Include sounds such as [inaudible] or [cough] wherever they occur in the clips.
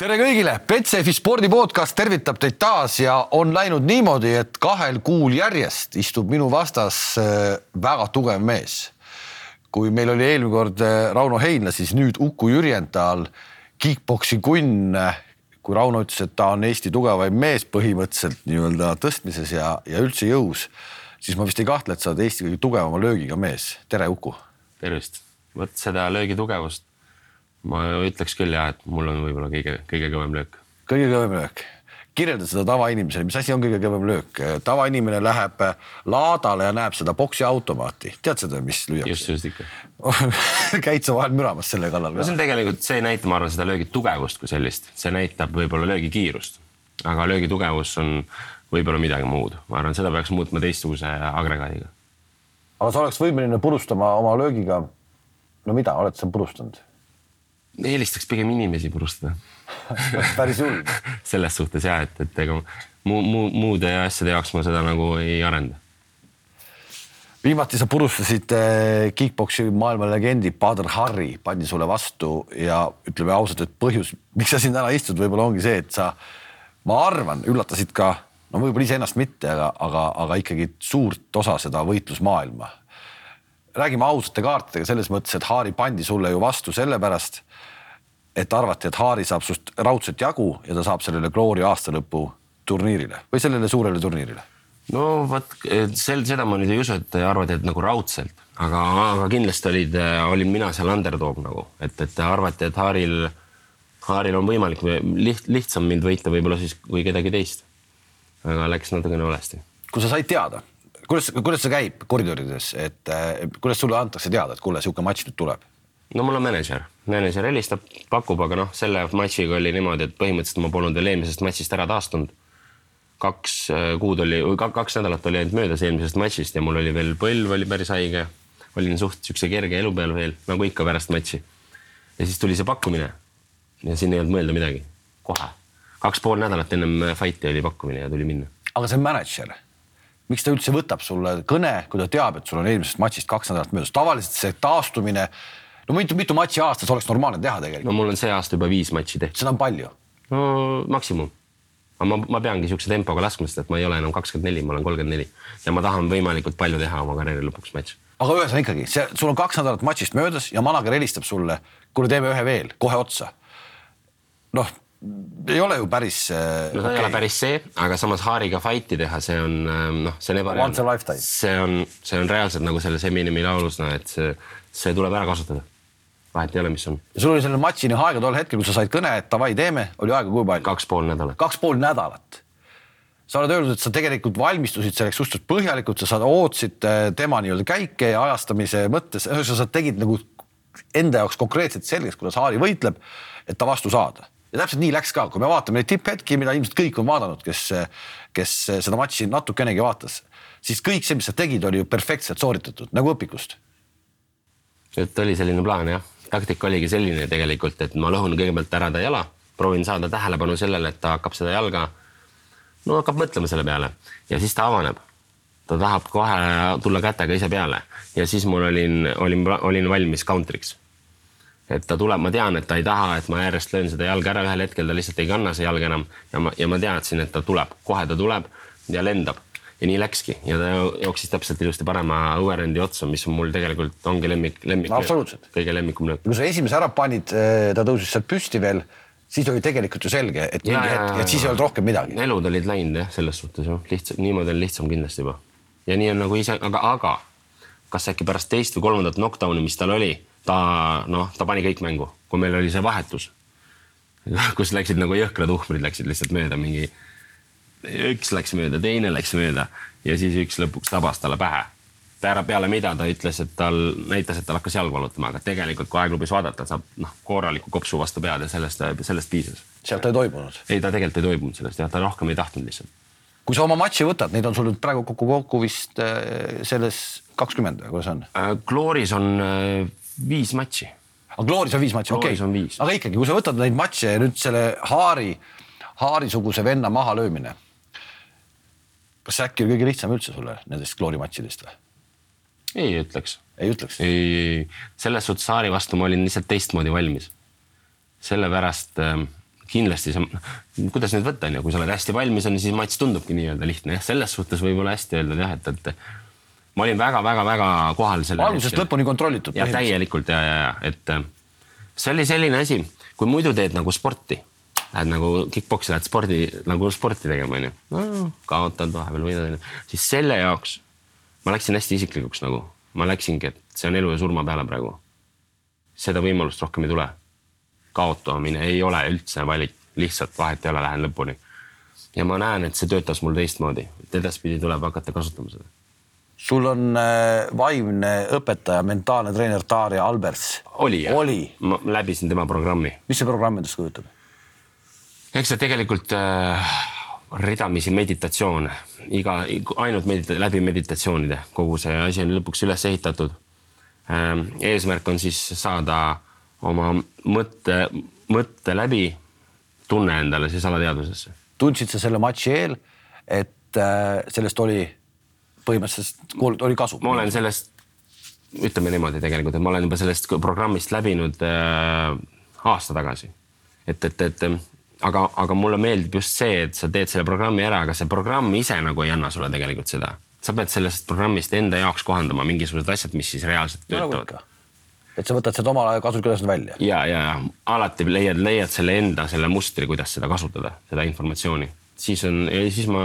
tere kõigile, Betsafe spordi podcast tervitab teid taas ja on läinud niimoodi, et kahel kuul järjest istub minu vastas äh, väga tugev mees. kui meil oli eelmine kord äh, Rauno Heinla, siis nüüd Uku Jürjendaal, kick-poksi kunn. kui Rauno ütles, et ta on Eesti tugevaim mees põhimõtteliselt nii-öelda tõstmises ja, ja üldse jõus, siis ma vist ei kahtle, et sa oled Eesti kõige tugevama löögiga mees. tere, Uku. tervist, vot seda löögi tugevust ma ütleks küll jah, et mul on võib-olla kõige, kõige kõvem löök. kõige kõvem löök, kirjelda seda tavainimesele, mis asi on kõige kõvem löök? tavainimene läheb laadale ja näeb seda boksiautomaati, tead seda, mis lüüakse? just, just ikka [laughs] käid sa vahel müramas selle kallal? no see on tegelikult, see ei näita, ma arvan, seda löögi tugevust kui sellist, see näitab võib-olla löögi kiirust. aga löögi tugevus on võib-olla midagi muud, ma arvan, seda peaks muutma teistsuguse agregaadiga. aga sa oleks võimeline purustama oma löögiga. no mida, oled sa purustanud? Eelistaks pigem inimesi purustada [laughs] päris hull selles suhtes ja et, et ega muu, muu, muude asjade jaoks ma seda nagu ei arenda. viimati sa purustasid eh, kick-poksi maailma legendi Badr Hari pandi sulle vastu ja ütleme ausalt, et põhjus, miks sa siin täna istud, võib-olla ongi see, et sa, ma arvan, üllatasid ka no võib-olla iseennast mitte, aga, aga, aga ikkagi suurt osa seda võitlusmaailma. räägime ausate kaartidega selles mõttes, et Hari pandi sulle ju vastu sellepärast et arvati, et Haari saab sust raudselt jagu ja ta saab sellele Gloria aastalõpu turniirile või sellele suurele turniirile? no vot sel, seda ma nüüd ei usu, et arvati, et nagu raudselt, aga, aga kindlasti olid, olin mina seal underdog nagu, et, et arvati, et Haaril, Haaril on võimalik liht, lihtsam mind võita võib-olla siis kui kedagi teist. aga läks natukene valesti. kui sa said teada, kuidas, kuidas see käib koridorides, et kuidas sulle antakse teada, et kuule, sihuke matš nüüd tuleb? No mul on mänedžer, mänedžer helistab, pakub, aga noh, selle matšiga oli niimoodi, et põhimõtteliselt ma polnud veel eelmisest matšist ära taastunud. kaks äh, kuud oli, kaks nädalat oli ainult möödas eelmisest matšist ja mul oli veel põlv oli päris haige. olin suht siukse kerge elu peal veel, nagu ikka pärast matši. ja siis tuli see pakkumine. ja siin ei olnud mõelda midagi, kohe. kaks pool nädalat ennem fight'i oli pakkumine ja tuli minna. aga see mänedžer miks ta üldse võtab sulle kõne, kui ta teab, et sul on eelmisest matšist kaks nädalat möödas, tavaliselt see taastumine no mitu, mitu matši aastas oleks normaalne teha tegelikult? no mul on see aasta juba viis matši tehtud. seda on palju? no maksimum. aga ma, ma peangi niisuguse tempoga laskma, sest et ma ei ole enam kakskümmend neli, ma olen kolmkümmend neli ja ma tahan võimalikult palju teha oma karjääri lõpuks matši. aga ühesõnaga ikkagi, see, sul on kaks nädalat matšist möödas ja manager helistab sulle, kuule, teeme ühe veel kohe otsa. noh ei ole ju päris äh,. no ta okay. ei ole päris see, aga samas Haariga fight'i teha, see on ähm, noh, see on ebareaalne. see on, see on reaalselt nagu selles Eminemi laulus, no et see, see tuleb ära kasutada vahet ei ole, mis on. sul oli selle matšini aega tol hetkel, kui sa said kõne, et davai, teeme, oli aega kui palju? kaks pool nädalat. kaks pool nädalat. sa oled öelnud, et sa tegelikult valmistusid selleks suhteliselt põhjalikult, sa ootasid äh, tema nii-öelda käike ja ajastamise mõttes, ühesõnaga sa tegid nagu enda jaoks konkreetselt selgeks, kuidas Haari võitleb, et ta vastu saada. ja täpselt nii läks ka, kui me vaatame neid tipphetki, mida ilmselt kõik on vaadanud, kes, kes seda matši natukenegi vaatas, siis kõik see, mis sa tegid, oli ju perfektselt sooritatud nagu õpikust. et oli selline plaan jah taktika oligi selline tegelikult, et ma lõhun kõigepealt ära ta jala, proovin saada tähelepanu sellele, et ta hakkab seda jalga, no hakkab mõtlema selle peale. Ja siis ta avaneb. ta tahab kohe tulla kätega ise peale. Ja siis mul olin, olin, olin valmis counter'iks. et ta tuleb, ma tean, et ta ei taha, et ma järjest löön seda jalga ära, ühel hetkel ta lihtsalt ei kanna see jalg enam. Ja ma, ja ma teadsin, et ta tuleb, kohe ta tuleb ja lendab ja nii läkski ja ta jooksis täpselt ilusti parema õuerendi otsa, mis on mul tegelikult ongi lemmik, lemmik no,. kõige lemmikum löök. kui sa esimese ära panid, eh, ta tõusis sealt püsti veel, siis oli tegelikult ju selge, et mingi ja, hetk, et siis ei olnud rohkem midagi. elud olid läinud jah, selles suhtes jah, lihtsalt niimoodi on lihtsam kindlasti juba. ja nii on nagu ise, aga, aga kas äkki pärast teist või kolmandat knockdown'i, mis tal oli, ta noh, ta pani kõik mängu, kui meil oli see vahetus, [laughs] kus läksid nagu jõhkrad uhmrid läksid lihtsalt mööda mingi üks läks mööda, teine läks mööda ja siis üks lõpuks tabas talle pähe. peale, peale mida ta ütles, et tal näitas, et tal hakkas jalg valutama, aga tegelikult kui aegklubis vaadata, saab noh, korraliku kopsu vastu pead ja sellest, sellest piisas. sealt ei toimunud? ei, ta tegelikult ei toimunud sellest jah, ta rohkem ei tahtnud lihtsalt. kui sa oma matši võtad, neid on sul nüüd praegu kokku kokku vist äh, selles kakskümmend või kuidas on äh,? Glooris on äh, viis matši. aga Glooris on viis matši, okei aga ikkagi, kui sa võtad neid matše ja nüüd selle Haari, Haari-suguse venna mahalöömine kas see äkki oli kõige lihtsam üldse sulle nendest kloorimatšidest või? ei ütleks. ei ütleks? ei, ei, selles suhtes Saari vastu ma olin lihtsalt teistmoodi valmis. sellepärast, ähm, kindlasti sa, kuidas nüüd võtta, on ju, kui sa oled hästi valmis, on siis matš tundubki nii-öelda lihtne, jah, selles suhtes võib-olla hästi öelda jah, et, et ma olin väga-väga-väga kohal selle. algusest lõpuni kontrollitud. ja täielikult ja, ja, ja et äh, see oli selline asi, kui muidu teed nagu sporti, lähed nagu kick-poksi, lähed spordi nagu sporti tegema, onju no,. kaotad vahepeal, võidad, onju. siis selle jaoks ma läksin hästi isiklikuks nagu, ma läksingi, et see on elu ja surma peale praegu. seda võimalust rohkem ei tule. kaotamine ei ole üldse valik, lihtsalt vahet ei ole, lähen lõpuni. ja ma näen, et see töötas mul teistmoodi, et edaspidi tuleb hakata kasutama seda sul on äh, vaimne õpetaja, mentaalne treener Darja Albers. oli jah? oli. ma läbisin tema programmi. mis see programm endast kujutab? Eks see tegelikult äh, ridamisi meditatsioon, iga, ainult medita-, läbi meditatsioonide, kogu see asi on lõpuks üles ehitatud ähm,. eesmärk on siis saada oma mõtte, mõtte läbi tunne endale siis alateadvusesse. tundsid sa selle matši eel, et äh, sellest oli põhimõtteliselt oli kasu. ma olen sellest, ütleme niimoodi tegelikult, et ma olen juba sellest programmist läbinud äh, aasta tagasi. et, et, et aga, aga mulle meeldib just see, et sa teed selle programmi ära, aga see programm ise nagu ei anna sulle tegelikult seda. sa pead sellest programmist enda jaoks kohandama mingisugused asjad, mis siis reaalselt töötavad no, et sa võtad seda omal ajal kasutusest välja. ja, ja alati leiad, leiad selle enda, selle mustri, kuidas seda kasutada, seda informatsiooni, siis on, siis ma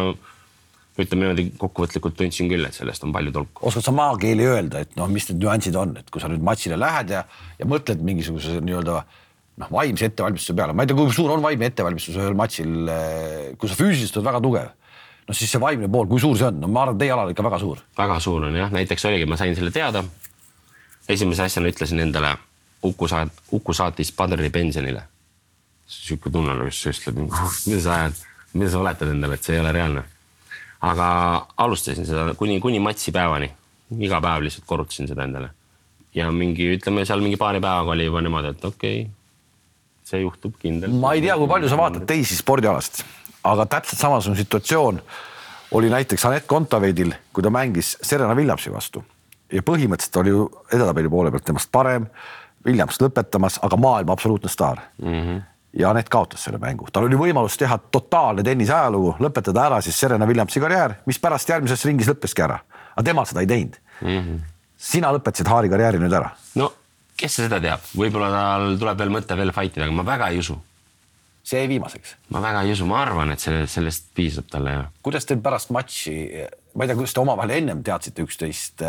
ütleme niimoodi kokkuvõtlikult tundsin küll, et sellest on palju tolku. oskad sa maakeeli öelda, et noh, mis need nüansid on, et kui sa nüüd matšile lähed ja, ja mõtled mingisuguse nii-öelda noh, vaimse ettevalmistuse peale, ma ei tea, kui suur on vaimne ettevalmistus ühel matšil, eh, kui sa füüsiliselt oled väga tugev no siis see vaimne pool, kui suur see on, no ma arvan, teie alal ikka väga suur. väga suur on jah, näiteks oligi, ma sain selle teada. esimese asjana ütlesin endale, Uku saat-, Uku saatis Padri pensionile. sihuke tunne nagu just, just, mida sa ajad, mida sa oletad endale, et see ei ole reaalne aga alustasin seda kuni, kuni matši päevani. iga päev lihtsalt korrutasin seda endale. ja mingi, ütleme seal mingi paari päevaga oli juba niimoodi, et okei okay,, see juhtub kindlasti. ma ei tea, kui palju sa vaatad teisi spordialasid, aga täpselt samasugune situatsioon oli näiteks Anett Kontaveidil, kui ta mängis Serena Williamsi vastu ja põhimõtteliselt oli ju edetabeli poole pealt temast parem. Williams lõpetamas, aga maailma absoluutne staar mm. -hmm ja Anett kaotas selle mängu, tal oli võimalus teha totaalne tennise ajalugu, lõpetada ära siis Serena Williamsi karjäär, mis pärast järgmises ringis lõppeski ära, aga tema seda ei teinud mm. -hmm. sina lõpetasid Haari karjääri nüüd ära. no kes seda teab, võib-olla tal tuleb veel mõte veel fight ida, aga ma väga ei usu. see jäi viimaseks. ma väga ei usu, ma arvan, et selle, sellest piisab talle ja. kuidas teil pärast matši, ma ei tea, kuidas te omavahel ennem teadsite üksteist,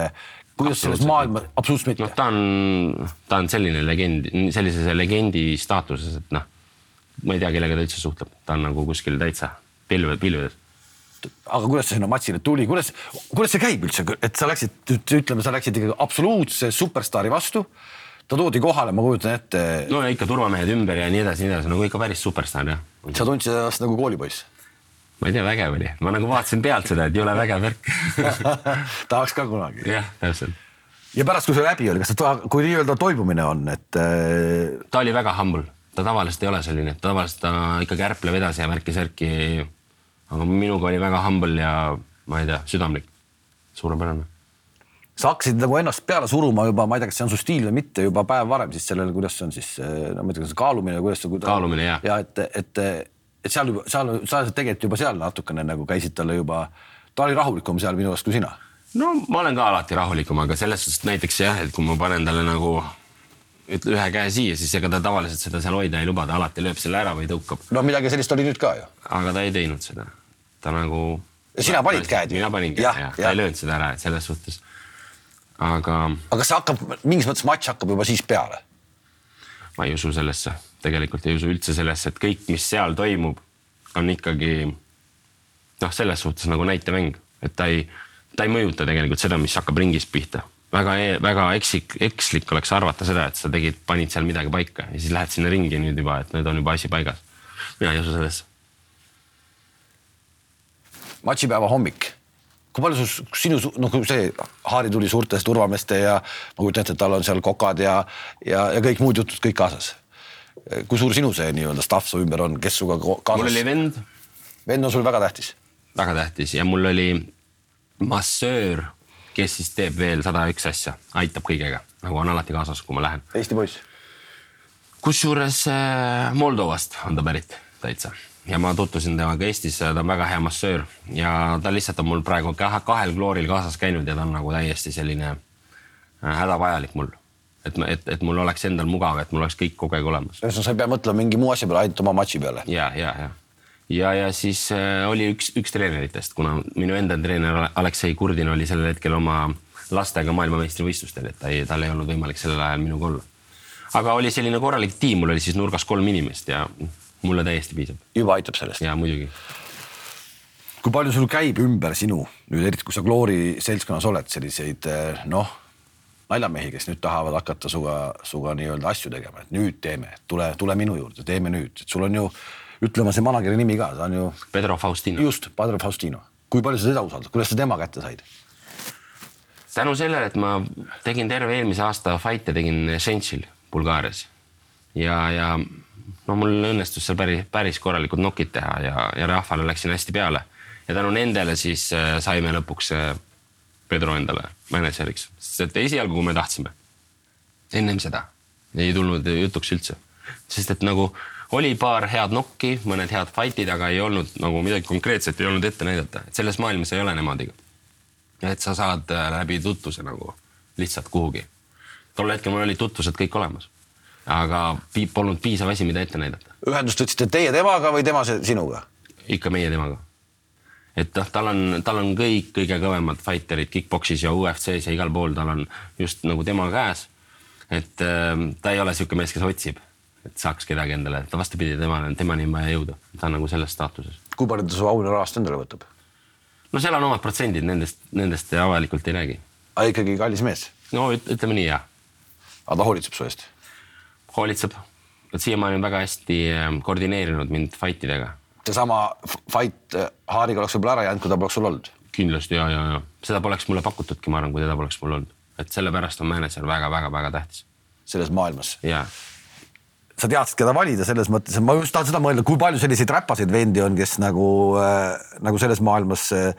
kuidas selles maailma, absoluutselt mitte? noh, ta on, ta on selline legend, sellises legendi staatuses, et noh ma ei tea, kellega ta üldse suhtleb, ta on nagu kuskil täitsa pilve, pilvedes aga kuidas see sinna matsile tuli, kuidas, kuidas see käib üldse, et sa läksid, ütleme, sa läksid ikkagi absoluutse superstaari vastu. Ta toodi kohale, ma kujutan ette. no ja ikka turvamehed ümber ja nii edasi, nii edasi, nagu ikka päris superstaar jah. sa tundsid ennast nagu koolipoiss? ma ei tea, vägev oli, ma nagu vaatasin pealt seda, et jõle vägev värk [laughs] tahaks ka kunagi. jah, täpselt. ja pärast, kui see läbi oli, kas ta, kui nii-öelda toibumine on, et äh.... ta oli väga humble ta tavaliselt ei ole selline, et tavaliselt ta ikkagi ärpleb edasi ja värki-särki. aga minuga oli väga humble ja ma ei tea, südamlik, suurepärane. Sa hakkasid nagu ennast peale suruma juba, ma ei tea, kas see on su stiil või mitte, juba päev varem siis sellele, kuidas see on siis, no ma ei tea, kas kaalumine, kuidas see. kaalumine jah. ja et, et, et seal juba, seal sa tegelikult juba seal natukene nagu käisid talle juba, ta oli rahulikum seal minu arust kui sina. no ma olen ka alati rahulikum, aga selles suhtes näiteks jah, et kui ma panen talle nagu ütle ühe käe siia, siis ega ta tavaliselt seda seal hoida ei luba, ta alati lööb selle ära või tõukab. no midagi sellist oli nüüd ka ju. aga ta ei teinud seda, ta nagu. sina panid käed mina panin käed jah ja., ta ei löönud seda ära, et selles suhtes. Aga. aga kas hakkab, mingis mõttes matš hakkab juba siis peale? ma ei usu sellesse, tegelikult ei usu üldse sellesse, et kõik, mis seal toimub, on ikkagi noh, selles suhtes nagu näitemäng, et ta ei, ta ei mõjuta tegelikult seda, mis hakkab ringis pihta väga, e-, väga eksik, ekslik oleks arvata seda, et sa tegid, panid seal midagi paika ja siis lähed sinna ringi nüüd juba, et nüüd on juba asi paigas. mina ei usu sellesse. matšipäeva hommik, kui palju sul, sinu, noh, kui see Haari tuli suurte turvameeste ja ma kujutan ette, et tal on seal kokad ja, ja, ja kõik muud jutud kõik kaasas. kui suur sinu see nii-öelda staff su ümber on, kes sinuga kaasas? mul oli vend. vend on sul väga tähtis? väga tähtis ja mul oli massöör kes siis teeb veel sada üks asja, aitab kõigega, nagu on alati kaasas, kui ma lähen. Eesti poiss? kusjuures äh, Moldovast on ta pärit. täitsa ja ma tutvusin temaga Eestis, ta on väga hea massöör ja ta lihtsalt on mul praegu kahe, kahel klooril kaasas käinud ja ta on nagu täiesti selline äh, hädavajalik mul. et, et, et mul oleks endal mugav, et mul oleks kõik kogu aeg olemas. ühesõnaga, sa ei pea mõtlema mingi muu asja peale, ainult oma matši peale. ja, ja, ja ja, ja siis äh, oli üks, üks treeneritest, kuna minu enda treener Aleksei Kurdin oli sellel hetkel oma lastega maailmameistrivõistlustel, et ta ei, tal ei olnud võimalik sellel ajal minuga olla. aga oli selline korralik tiim, mul oli siis nurgas kolm inimest ja mulle täiesti piisab. juba aitab sellest? ja muidugi. kui palju sul käib ümber sinu nüüd eriti, kui sa Glory seltskonnas oled, selliseid eh, noh, naljamehi, kes nüüd tahavad hakata suga, suga nii-öelda asju tegema, et nüüd teeme, tule, tule minu juurde, teeme nüüd, et sul on ju ütleme see manager'i nimi ka, ta on ju. Pedro Faustino. just, Pedro Faustino. kui palju sa teda usaldad, kuidas sa tema kätte said? tänu sellele, et ma tegin terve eelmise aasta fight'e tegin Shenzhenil Bulgaarias ja, ja no mul õnnestus seal päris, päris korralikud nokid teha ja, ja rahvale läksin hästi peale. ja tänu nendele siis äh, saime lõpuks äh, Pedro endale mänedžeriks, sest et esialgu, kui me tahtsime, ennem seda ei tulnud jutuks üldse, sest et nagu oli paar head nokki, mõned head fight'id, aga ei olnud nagu midagi konkreetset ei olnud ette näidata, et selles maailmas ei ole niimoodi. et sa saad äh, läbi tutvuse nagu lihtsalt kuhugi. tol hetkel mul olid tutvused kõik olemas aga polnud piisav asi, mida ette näidata. ühendust võtsite teie temaga või tema sinuga? ikka meie temaga. et noh, tal on, tal on kõik kõige kõvemad fighterid kick-poksis ja UFC-s ja igal pool, tal on just nagu tema käes. et äh, ta ei ole niisugune mees, kes otsib, et saaks kedagi endale, ta vastupidi, temale, temani on vaja jõuda, ta on nagu selles staatuses. kui palju ta su auhinnarahast endale võtab? no seal on omad protsendid, nendest, nendest avalikult ei räägi. aga ikkagi kallis mees? no ütleme nii, jah. aga ta hoolitseb su eest? Hoolitseb, et siiamaani on väga hästi ähm, koordineerinud mind fight idega. seesama fight Haariga oleks võib-olla ära jäänud, kui ta poleks sul olnud? kindlasti ja, ja, ja seda poleks mulle pakutudki, ma arvan, kui teda poleks mul olnud, et sellepärast on mänedžer väga-väga-väga tähtis. selles maailmas? jaa sa teadsid, keda valida selles mõttes, ma just tahan seda mõelda, kui palju selliseid räpaseid vendi on, kes nagu äh,, nagu selles maailmas äh,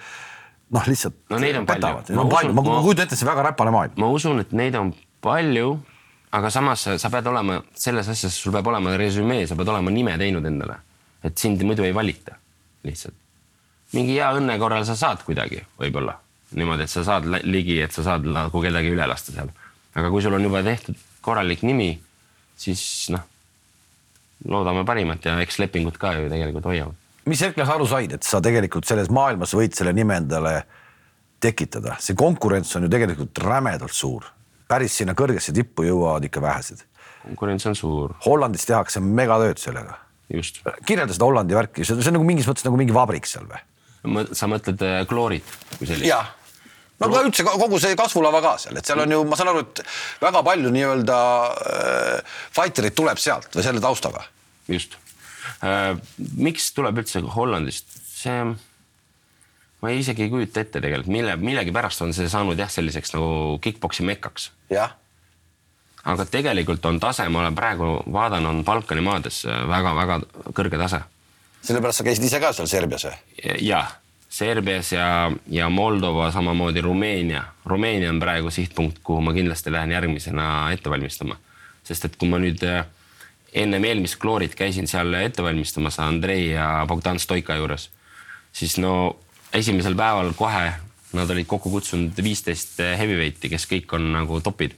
noh, lihtsalt no, neid on petavad. palju, ma, ma kujutan ette, see väga räpane maailm. ma usun, et neid on palju aga samas sa pead olema selles asjas, sul peab olema resümee, sa pead olema nime teinud endale, et sind muidu ei valita lihtsalt. mingi hea õnne korral sa saad kuidagi võib-olla niimoodi, et sa saad ligi, et sa saad nagu kedagi üle lasta seal. aga kui sul on juba tehtud korralik nimi, siis noh, loodame parimat ja eks lepingud ka ju tegelikult hoiavad. mis hetkel sa aru said, et sa tegelikult selles maailmas võid selle nime endale tekitada, see konkurents on ju tegelikult rämedalt suur päris sinna kõrgesse tippu jõuavad ikka vähesed. konkurents on suur. Hollandis tehakse megatööd sellega. just. kirjelda seda Hollandi värki, see on nagu mingis mõttes nagu mingi vabrik seal või? sa mõtled kloorit äh, kui sellist? no aga üldse kogu see kasvulava ka seal, et seal on ju, ma saan aru, et väga palju nii-öelda äh, fighterid tuleb sealt või selle taustaga. just äh,. miks tuleb üldse Hollandist, see ma isegi ei kujuta ette tegelikult, mille, millegipärast on see saanud jah, selliseks nagu kick-poksi mekkaks. jah. aga tegelikult on tase, ma olen praegu vaadanud Balkani maades väga-väga kõrge tase. sellepärast sa käisid ise ka seal Serbias või? jah, Serbias ja, ja Moldova, samamoodi Rumeenia. Rumeenia on praegu sihtpunkt, kuhu ma kindlasti lähen järgmisena ette valmistama. sest et kui ma nüüd eh, ennem eelmist kloorit käisin seal ette valmistamas Andrei ja Bogdan Stoika juures, siis no esimesel päeval kohe nad olid kokku kutsunud viisteist heavyweight'i, kes kõik on nagu topid.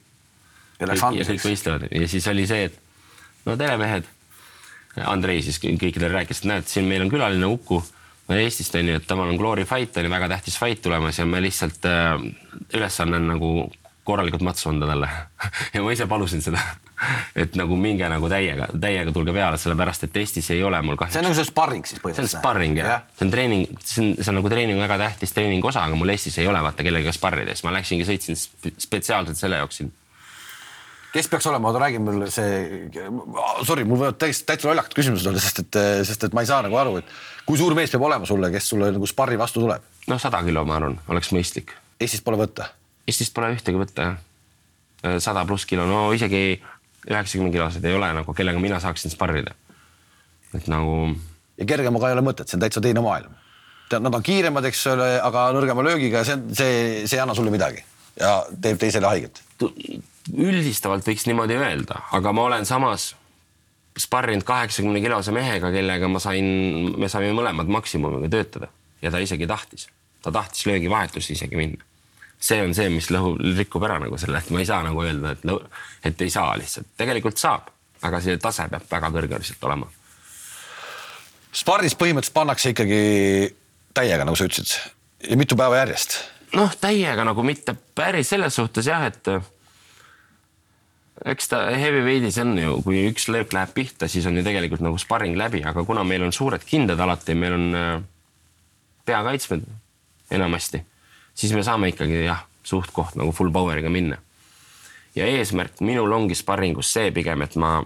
ja läks andmiseks. kõik võistlevad ja siis oli see, et no tere, mehed. Andrei siis kõikidele rääkis, et näed, siin meil on külaline Uku Eestist on ju, et temal on Glory fight on ju väga tähtis fight tulemas ja me lihtsalt äh, ülesanne on nagu korralikult matsu anda talle [laughs] ja ma ise palusin seda et nagu minge nagu täiega, täiega tulge peale, sellepärast et Eestis ei ole mul kahjuks. see on nagu see sparring siis põhimõtteliselt. see on sparring jah ja., see on treening, see on, see on nagu treening väga tähtis treeningu osa, aga mul Eestis ei ole vaata kellegagi sparrida, siis ma läksingi, sõitsin spetsiaalselt selle jaoks siin kes peaks olema, oota räägi mulle see, sorry, mul võivad täiesti täitsa lollakad küsimused olla, sest et, sest et ma ei saa nagu aru, et kui suur mees peab olema sulle, kes sulle nagu sparri vastu tuleb? noh, sada kilo, ma arvan, oleks mõistlik. Eestist pole võtta? Eestist pole ühtegi võtta jah. sada pluss kilo, no isegi üheksakümne kilosed ei ole nagu, kellega mina saaksin sparrida. et nagu. ja kergemaga ei ole mõtet, see on täitsa teine maailm. nad on kiiremad, eks ole, aga nõrgema löögiga, see, see, see ei anna sulle midagi ja teeb teisele haiget. üldistavalt võiks niimoodi öelda, aga ma olen samas sparrinud kaheksakümne kilose mehega, kellega ma sain, me saime mõlemad maksimumiga töötada ja ta isegi tahtis, ta tahtis löögivahetusse isegi minna. See on see, mis lõhu, rikub ära nagu selle, et ma ei saa nagu öelda, et, lõhu, et ei saa lihtsalt, tegelikult saab, aga see tase peab väga kõrge lihtsalt olema. spardis põhimõtteliselt pannakse ikkagi täiega, nagu sa ütlesid ja mitu päeva järjest? noh, täiega nagu mitte päris selles suhtes jah, et eks ta heavyweight'is on ju, kui üks löök läheb pihta, siis on ju tegelikult nagu sparring läbi, aga kuna meil on suured kindad alati, meil on äh, peakaitsmed enamasti, siis me saame ikkagi jah, suht-koht nagu full power'iga minna. ja eesmärk minul ongi sparringus see pigem, et ma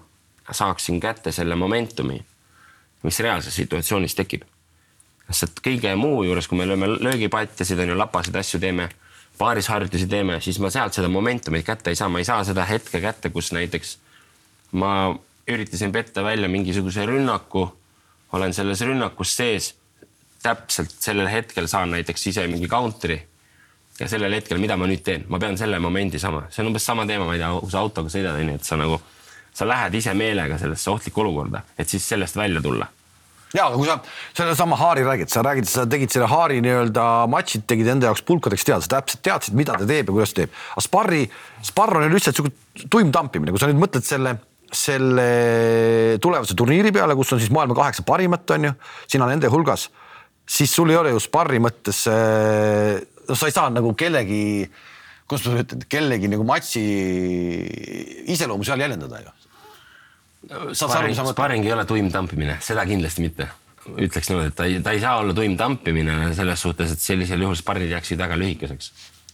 saaksin kätte selle momentumi, mis reaalses situatsioonis tekib. sest kõige muu juures, kui me lööme löögipatjasid on ju, lapasid asju teeme paarisharjutusi teeme, siis ma sealt seda momentumit kätte ei saa, ma ei saa seda hetke kätte, kus näiteks ma üritasin petta välja mingisuguse rünnaku, olen selles rünnakus sees, täpselt sellel hetkel saan näiteks ise mingi counter'i ja sellel hetkel, mida ma nüüd teen, ma pean selle momendi sama, see on umbes sama teema, ma ei tea, kui sa autoga sõidad, onju, et sa nagu, sa lähed ise meelega sellesse ohtlikku olukorda, et siis sellest välja tulla. Ja aga kui sa sellesama Haari räägid, sa räägid, sa tegid selle Haari nii-öelda matšid, tegid enda jaoks pulkadeks teada, sa täpselt teadsid, mida ta teeb ja kuidas ta teeb. aga sparri, sparr on ju lihtsalt sihuke tuim tampimine, kui sa nüüd mõtled selle, selle tulevase turniiri peale, kus on siis maailma kaheksa parimat, on ju, sina nende hulgas, siis sul ei ole ju sparri mõttes, noh, sa ei saa nagu kellegi, kuidas ma ütlen, kellegi nagu matši iseloomu seal jäljendada ju sparring, sparring ei ole tuim tampimine, seda kindlasti mitte. ütleks niimoodi, et ta ei, ta ei saa olla tuim tampimine selles suhtes, et sellisel juhul sparrid jääksid väga lühikeseks.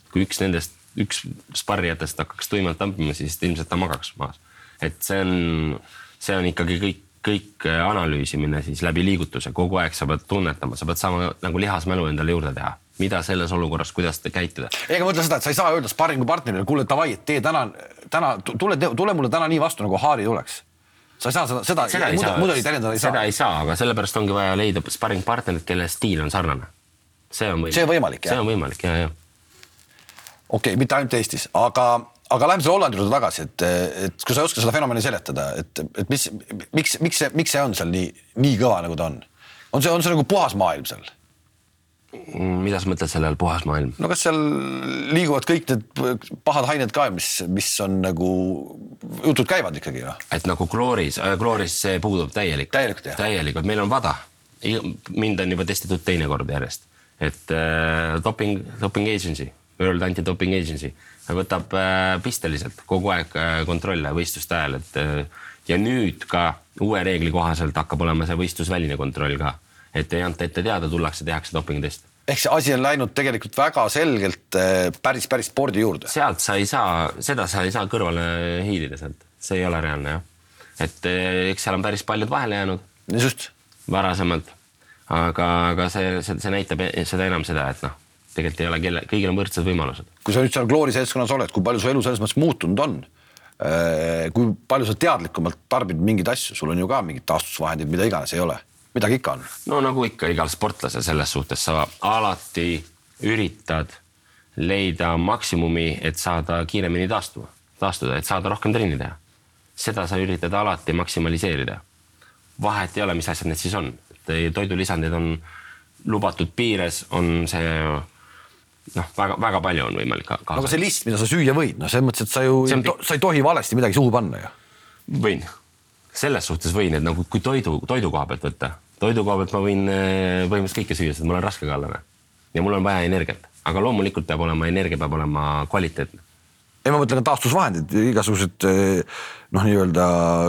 kui üks nendest, üks sparrijatest hakkaks tuimalt tampima, siis ilmselt ta magaks maas. et see on, see on ikkagi kõik, kõik analüüsimine siis läbi liigutuse, kogu aeg sa pead tunnetama, sa pead saama nagu lihasmälu endale juurde teha mida selles olukorras, kuidas käituda. ega ma ütlen seda, et sa ei saa öelda sparringupartnerile, kuule davai, et tee täna, täna tule, tule mulle täna nii vastu nagu Haari tuleks sa ei saa seda, seda, seda muda, mudelit täiendada ei saa. seda ei saa, aga sellepärast ongi vaja leida sparring partnerit, kelle stiil on sarnane. see on võimalik. see on võimalik, jah? see on võimalik ja, ja. okei okay,, mitte ainult Eestis, aga, aga lähme selle Hollandi juurde tagasi, et, et kui sa ei oska seda fenomeni seletada, et, et mis, miks, miks see, miks see on seal nii, nii kõva, nagu ta on? on see, on see nagu puhas maailm seal? Mida sa mõtled selle all puhas maailm? no kas seal liiguvad kõik need pahad ained ka, mis, mis on nagu, jutud käivad ikkagi ju. et nagu klooris äh,, klooris see puudub täielikult. täielikult täielikult, meil on vada. mind on juba testitud teine kord järjest, et äh, doping, doping agency, World Anti-Doping Agency võtab äh, pisteliselt kogu aeg äh, kontrolle võistluste ajal, et äh, ja nüüd ka uue reegli kohaselt hakkab olema see võistlusväline kontroll ka et ei anta ette teada, tullakse, tehakse dopingutest. ehk see asi on läinud tegelikult väga selgelt eh, päris, päris spordi juurde. sealt sa ei saa, seda sa ei saa kõrvale hiilida sealt, see ei ole reaalne jah. et eh, eks seal on päris paljud vahele jäänud. just. varasemalt, aga, aga see, see, see näitab seda enam seda, et noh, tegelikult ei ole kelle, kõigil on võrdsed võimalused. kui sa nüüd seal Gloori seltskonnas oled, kui palju su elu selles mõttes muutunud on? Eh, kui palju sa teadlikumalt tarbid mingeid asju, sul on ju ka mingid taastusvahendid, mida iganes ei ole midagi ikka on. no nagu ikka igal sportlasel selles suhtes sa alati üritad leida maksimumi, et saada kiiremini taastuma, taastuda, et saada rohkem trenni teha. seda sa üritad alati maksimaliseerida. vahet ei ole, mis asjad need siis on, toidulisandid on lubatud piires, on see noh, väga-väga palju on võimalik ka. aga see list, mida sa süüa võid, noh, selles mõttes, et sa ju, sa ei tohi valesti midagi suhu panna ju. võin selles suhtes võin, et nagu kui toidu, toidu koha pealt võtta, toidu koha pealt ma võin eh, põhimõtteliselt kõike süüa, sest ma olen raskekallane ja mul on vaja energiat, aga loomulikult peab olema, energia peab olema kvaliteetne. ei, ma mõtlen taastusvahendid, igasugused eh, noh, nii-öelda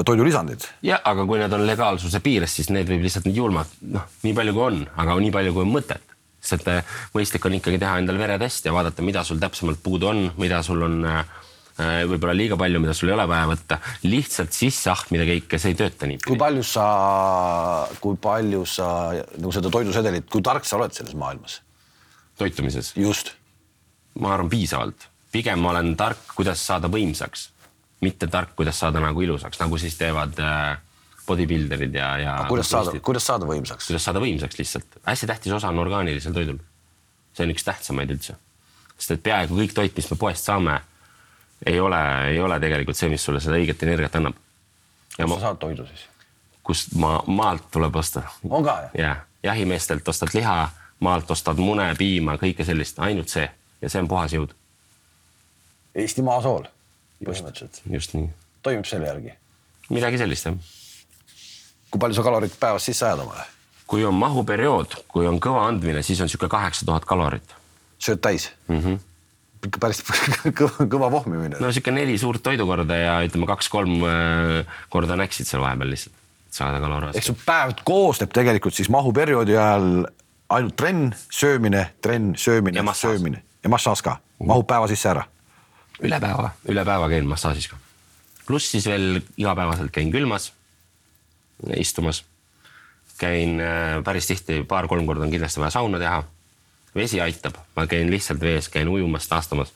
toidulisandid. jah, aga kui need on legaalsuse piires, siis need võib lihtsalt nii julmalt, noh, nii palju kui on, aga nii palju kui on mõtet sest eh, mõistlik on ikkagi teha endale veretest ja vaadata, mida sul täpsemalt puudu on, mida sul on äh, Äh, võib-olla liiga palju, mida sul ei ole vaja võtta, lihtsalt sisse ahmida kõike, see ei tööta nii. kui palju sa, kui palju sa nagu seda toidusedelit, kui tark sa oled selles maailmas? toitumises? just. ma arvan piisavalt, pigem ma olen tark, kuidas saada võimsaks, mitte tark, kuidas saada nagu ilusaks, nagu siis teevad äh, bodybuilderid ja, ja. kuidas saada, kuidas saada võimsaks? kuidas saada võimsaks lihtsalt, hästi tähtis osa on orgaanilisel toidul. see on üks tähtsamaid üldse, sest et peaaegu kõik toit, mis me poest saame ei ole, ei ole tegelikult see, mis sulle seda õiget energiat annab. kust ma... sa saad toidu siis? kust maa, maalt tuleb osta. on ka jah? ja, jahimeestelt ostad liha, maalt ostad mune, piima, kõike sellist, ainult see ja see on puhas jõud. Eesti maasool põhimõtteliselt. just nii. toimib selle järgi. midagi sellist jah. kui palju sa kalorit päevas sisse ajad omale? kui on mahuperiood, kui on kõva andmine, siis on niisugune kaheksa tuhat kalorit. sööd täis mm? -hmm. Ikka päris [laughs] kõva, kõva pohmimine. no niisugune neli suurt toidukorda ja ütleme, kaks-kolm äh, korda näksid seal vahepeal lihtsalt, saada kaloreid. ehk su päev koosneb tegelikult siis mahuperioodi ajal ainult trenn, söömine, trenn, söömine, söömine ja massaaž ka, mahub päeva sisse ära? üle päeva, üle päeva käin massaažis ka. pluss siis veel igapäevaselt käin külmas, istumas. käin äh, päris tihti, paar-kolm korda on kindlasti vaja sauna teha. Vesi aitab, ma käin lihtsalt vees, käin ujumas, taastamas.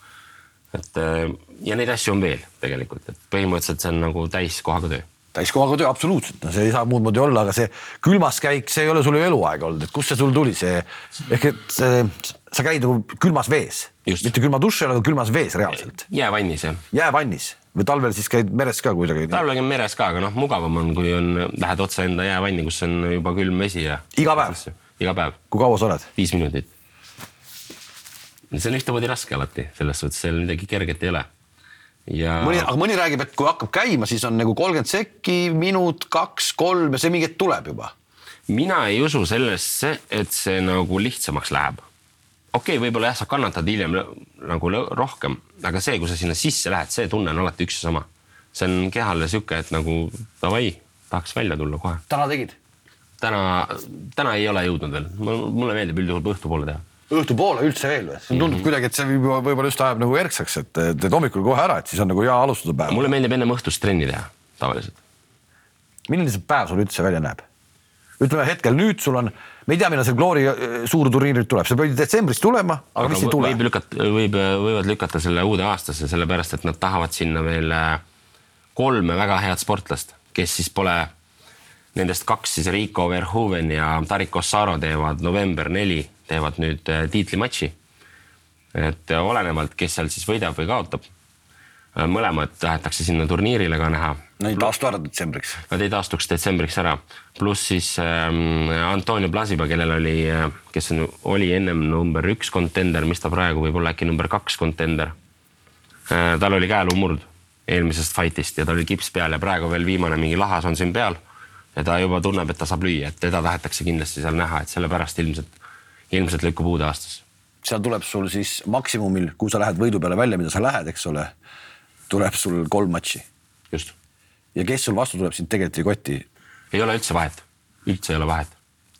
et äh, ja neid asju on veel tegelikult, et põhimõtteliselt see on nagu täiskohaga töö täiskohaga töö, absoluutselt, no see ei saa muud moodi olla, aga see külmas käik, see ei ole sul ju eluaeg olnud, et kust see sul tuli, see ehk et see, sa käid nagu külmas vees, mitte külma duši all, aga külmas vees reaalselt. jäävannis jah. jäävannis või talvel siis käid meres ka kuidagi? talvel käin meres ka, aga noh, mugavam on, kui on, lähed otse enda jäävanni, kus on juba külm vesi ja. iga päev? iga päev. kui kaua sa oled? viis minutit. See on ühtemoodi raske alati, selles suhtes, seal midagi kerget ei ole ja. mõni, aga mõni räägib, et kui hakkab käima, siis on nagu kolmkümmend sekki, minut, kaks, kolm ja see mingi hetk tuleb juba. mina ei usu sellesse, et see nagu lihtsamaks läheb. okei okay,, võib-olla jah, sa kannatad hiljem nagu rohkem, aga see, kui sa sinna sisse lähed, see tunne on alati üks ja sama. see on kehale sihuke, et nagu davai, tahaks välja tulla kohe. täna tegid? täna, täna ei ole jõudnud veel, mulle meeldib üldjuhul õhtupoole teha õhtupoole üldse veel või? tundub mm -hmm. kuidagi, et see võib-olla võib just ajab nagu erksaks, et teed hommikul kohe ära, et siis on nagu hea alustada päeva. mulle meeldib ennem õhtust trenni teha tavaliselt. milline see päev sul üldse välja näeb? ütleme hetkel nüüd sul on, me ei tea, millal see Glory äh, suur turniir nüüd tuleb, see pidi detsembris tulema, aga mis ei tule? võib lükata, võib, võivad lükata selle uude aastasse, sellepärast et nad tahavad sinna veel äh, kolme väga head sportlast, kes siis pole nendest kaks siis Rico Verhoeven ja Tarik Ossaro teevad november neli teevad nüüd äh, tiitlimatši. et äh, olenevalt, kes seal siis võidab või kaotab. Äh, mõlemad tahetakse sinna turniirile ka näha. Nad ei taastu ära detsembriks. Nad ei taastuks detsembriks ära, pluss siis ähm, Antonio Plasiba, kellel oli, kes on, oli ennem number üks kontender, mis ta praegu võib olla äkki number kaks kontender äh,. tal oli käelumurd eelmisest fight'ist ja tal oli kips peal ja praegu veel viimane mingi lahas on siin peal ja ta juba tunneb, et ta saab lüüa, et teda tahetakse kindlasti seal näha, et sellepärast ilmselt ilmselt lükkub uude aastasse. seal tuleb sul siis maksimumil, kui sa lähed võidu peale välja, mida sa lähed, eks ole, tuleb sul kolm matši. just. ja kes sul vastu tuleb, sind tegelikult ei koti. ei ole üldse vahet, üldse ei ole vahet.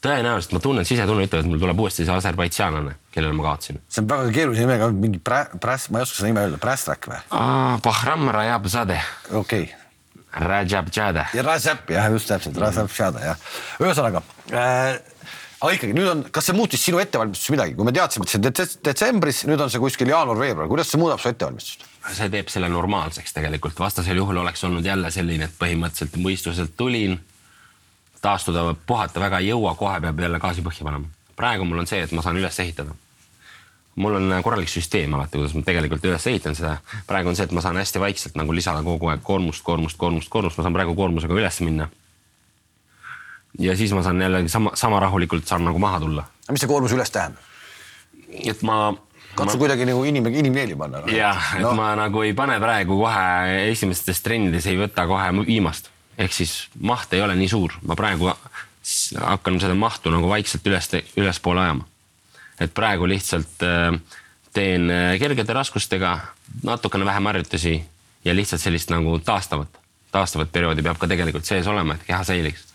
tõenäoliselt ma tunnen, sisetunne ütleb, et mul tuleb uuesti see aserbaidžaanlane, kellele ma kaotasin. see on väga keerulise nimega, mingi präs, ma ei oska seda nime öelda, Prästrak või? Bahram Rajabzade. okei okay. Rajabzade. ja Rajab jah, just täpselt, Rajabzade jah. ühesõnaga äh, aga ikkagi nüüd on, kas see muutis sinu ettevalmistust midagi, kui me teadsime, et see on detsembris, nüüd on see kuskil jaanuar-veebruar, kuidas see muudab su ettevalmistust? see teeb selle normaalseks tegelikult, vastasel juhul oleks olnud jälle selline, et põhimõtteliselt mõistuselt tulin, taastuda, puhata väga ei jõua, kohe peab jälle gaasi põhja panema. praegu mul on see, et ma saan üles ehitada. mul on korralik süsteem alati, kuidas ma tegelikult üles ehitan seda. praegu on see, et ma saan hästi vaikselt nagu lisada kogu aeg koormust, koormust, koormust, koormust, ma saan praegu koormusega üles minna ja siis ma saan jällegi sama, sama rahulikult saan nagu maha tulla. mis see koormus üles tähendab? et ma. katsu ma... kuidagi nagu inim, inimkeeli panna no.. jah, et no. ma nagu ei pane praegu kohe esimestes trennides ei võta kohe viimast, ehk siis maht ei ole nii suur, ma praegu hakkan seda mahtu nagu vaikselt üles, ülespoole ajama. et praegu lihtsalt äh, teen äh, kergete raskustega natukene vähem harjutusi ja lihtsalt sellist nagu taastavat, taastavat perioodi peab ka tegelikult sees olema, et keha säiliks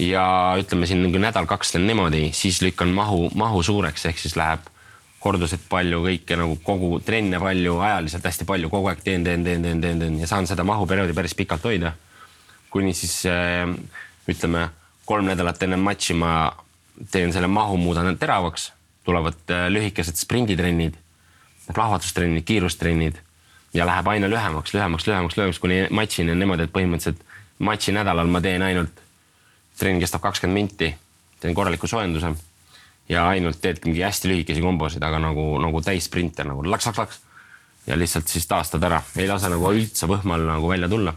ja ütleme siin nagu nädal-kaks teen niimoodi, siis lükkan mahu, mahu suureks, ehk siis läheb korduselt palju kõike nagu kogu trenne palju, ajaliselt hästi palju, kogu aeg teen, teen, teen, teen, teen, teen ja saan seda mahuperioodi päris pikalt hoida. kuni siis äh, ütleme kolm nädalat enne matši ma teen selle mahu, muudan teravaks, tulevad äh, lühikesed sprinditrennid, plahvatustrennid, kiirustrennid ja läheb aina lühemaks, lühemaks, lühemaks, lühemaks kuni matšini on niimoodi, et põhimõtteliselt matši nädalal ma teen ainult trenn kestab kakskümmend minti, teen korraliku soojenduse ja ainult teedki mingi hästi lühikesi kombosid, aga nagu, nagu täissprinter nagu laks-laks-laks. ja lihtsalt siis taastad ära, ei lase nagu üldse võhmal nagu välja tulla.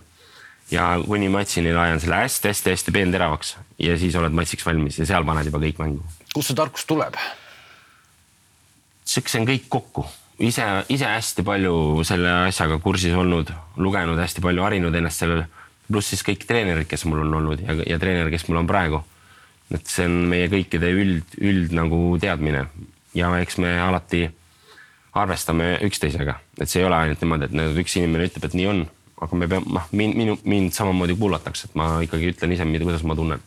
ja kuni matsini lajan selle hästi-hästi-hästi peenteravaks ja siis oled matsiks valmis ja seal paned juba kõik mängu. kust see tarkus tuleb? on kõik kokku, ise, ise hästi palju selle asjaga kursis olnud, lugenud hästi palju, harinud ennast sellele. Pluss siis kõik treenerid, kes mul on olnud ja, ja treener, kes mul on praegu. et see on meie kõikide üld, üld nagu teadmine ja eks me alati arvestame üksteisega, et see ei ole ainult niimoodi, et üks inimene ütleb, et nii on, aga me peame, noh, mind, minu, mind samamoodi kuulatakse, et ma ikkagi ütlen ise, kuidas ma tunnen.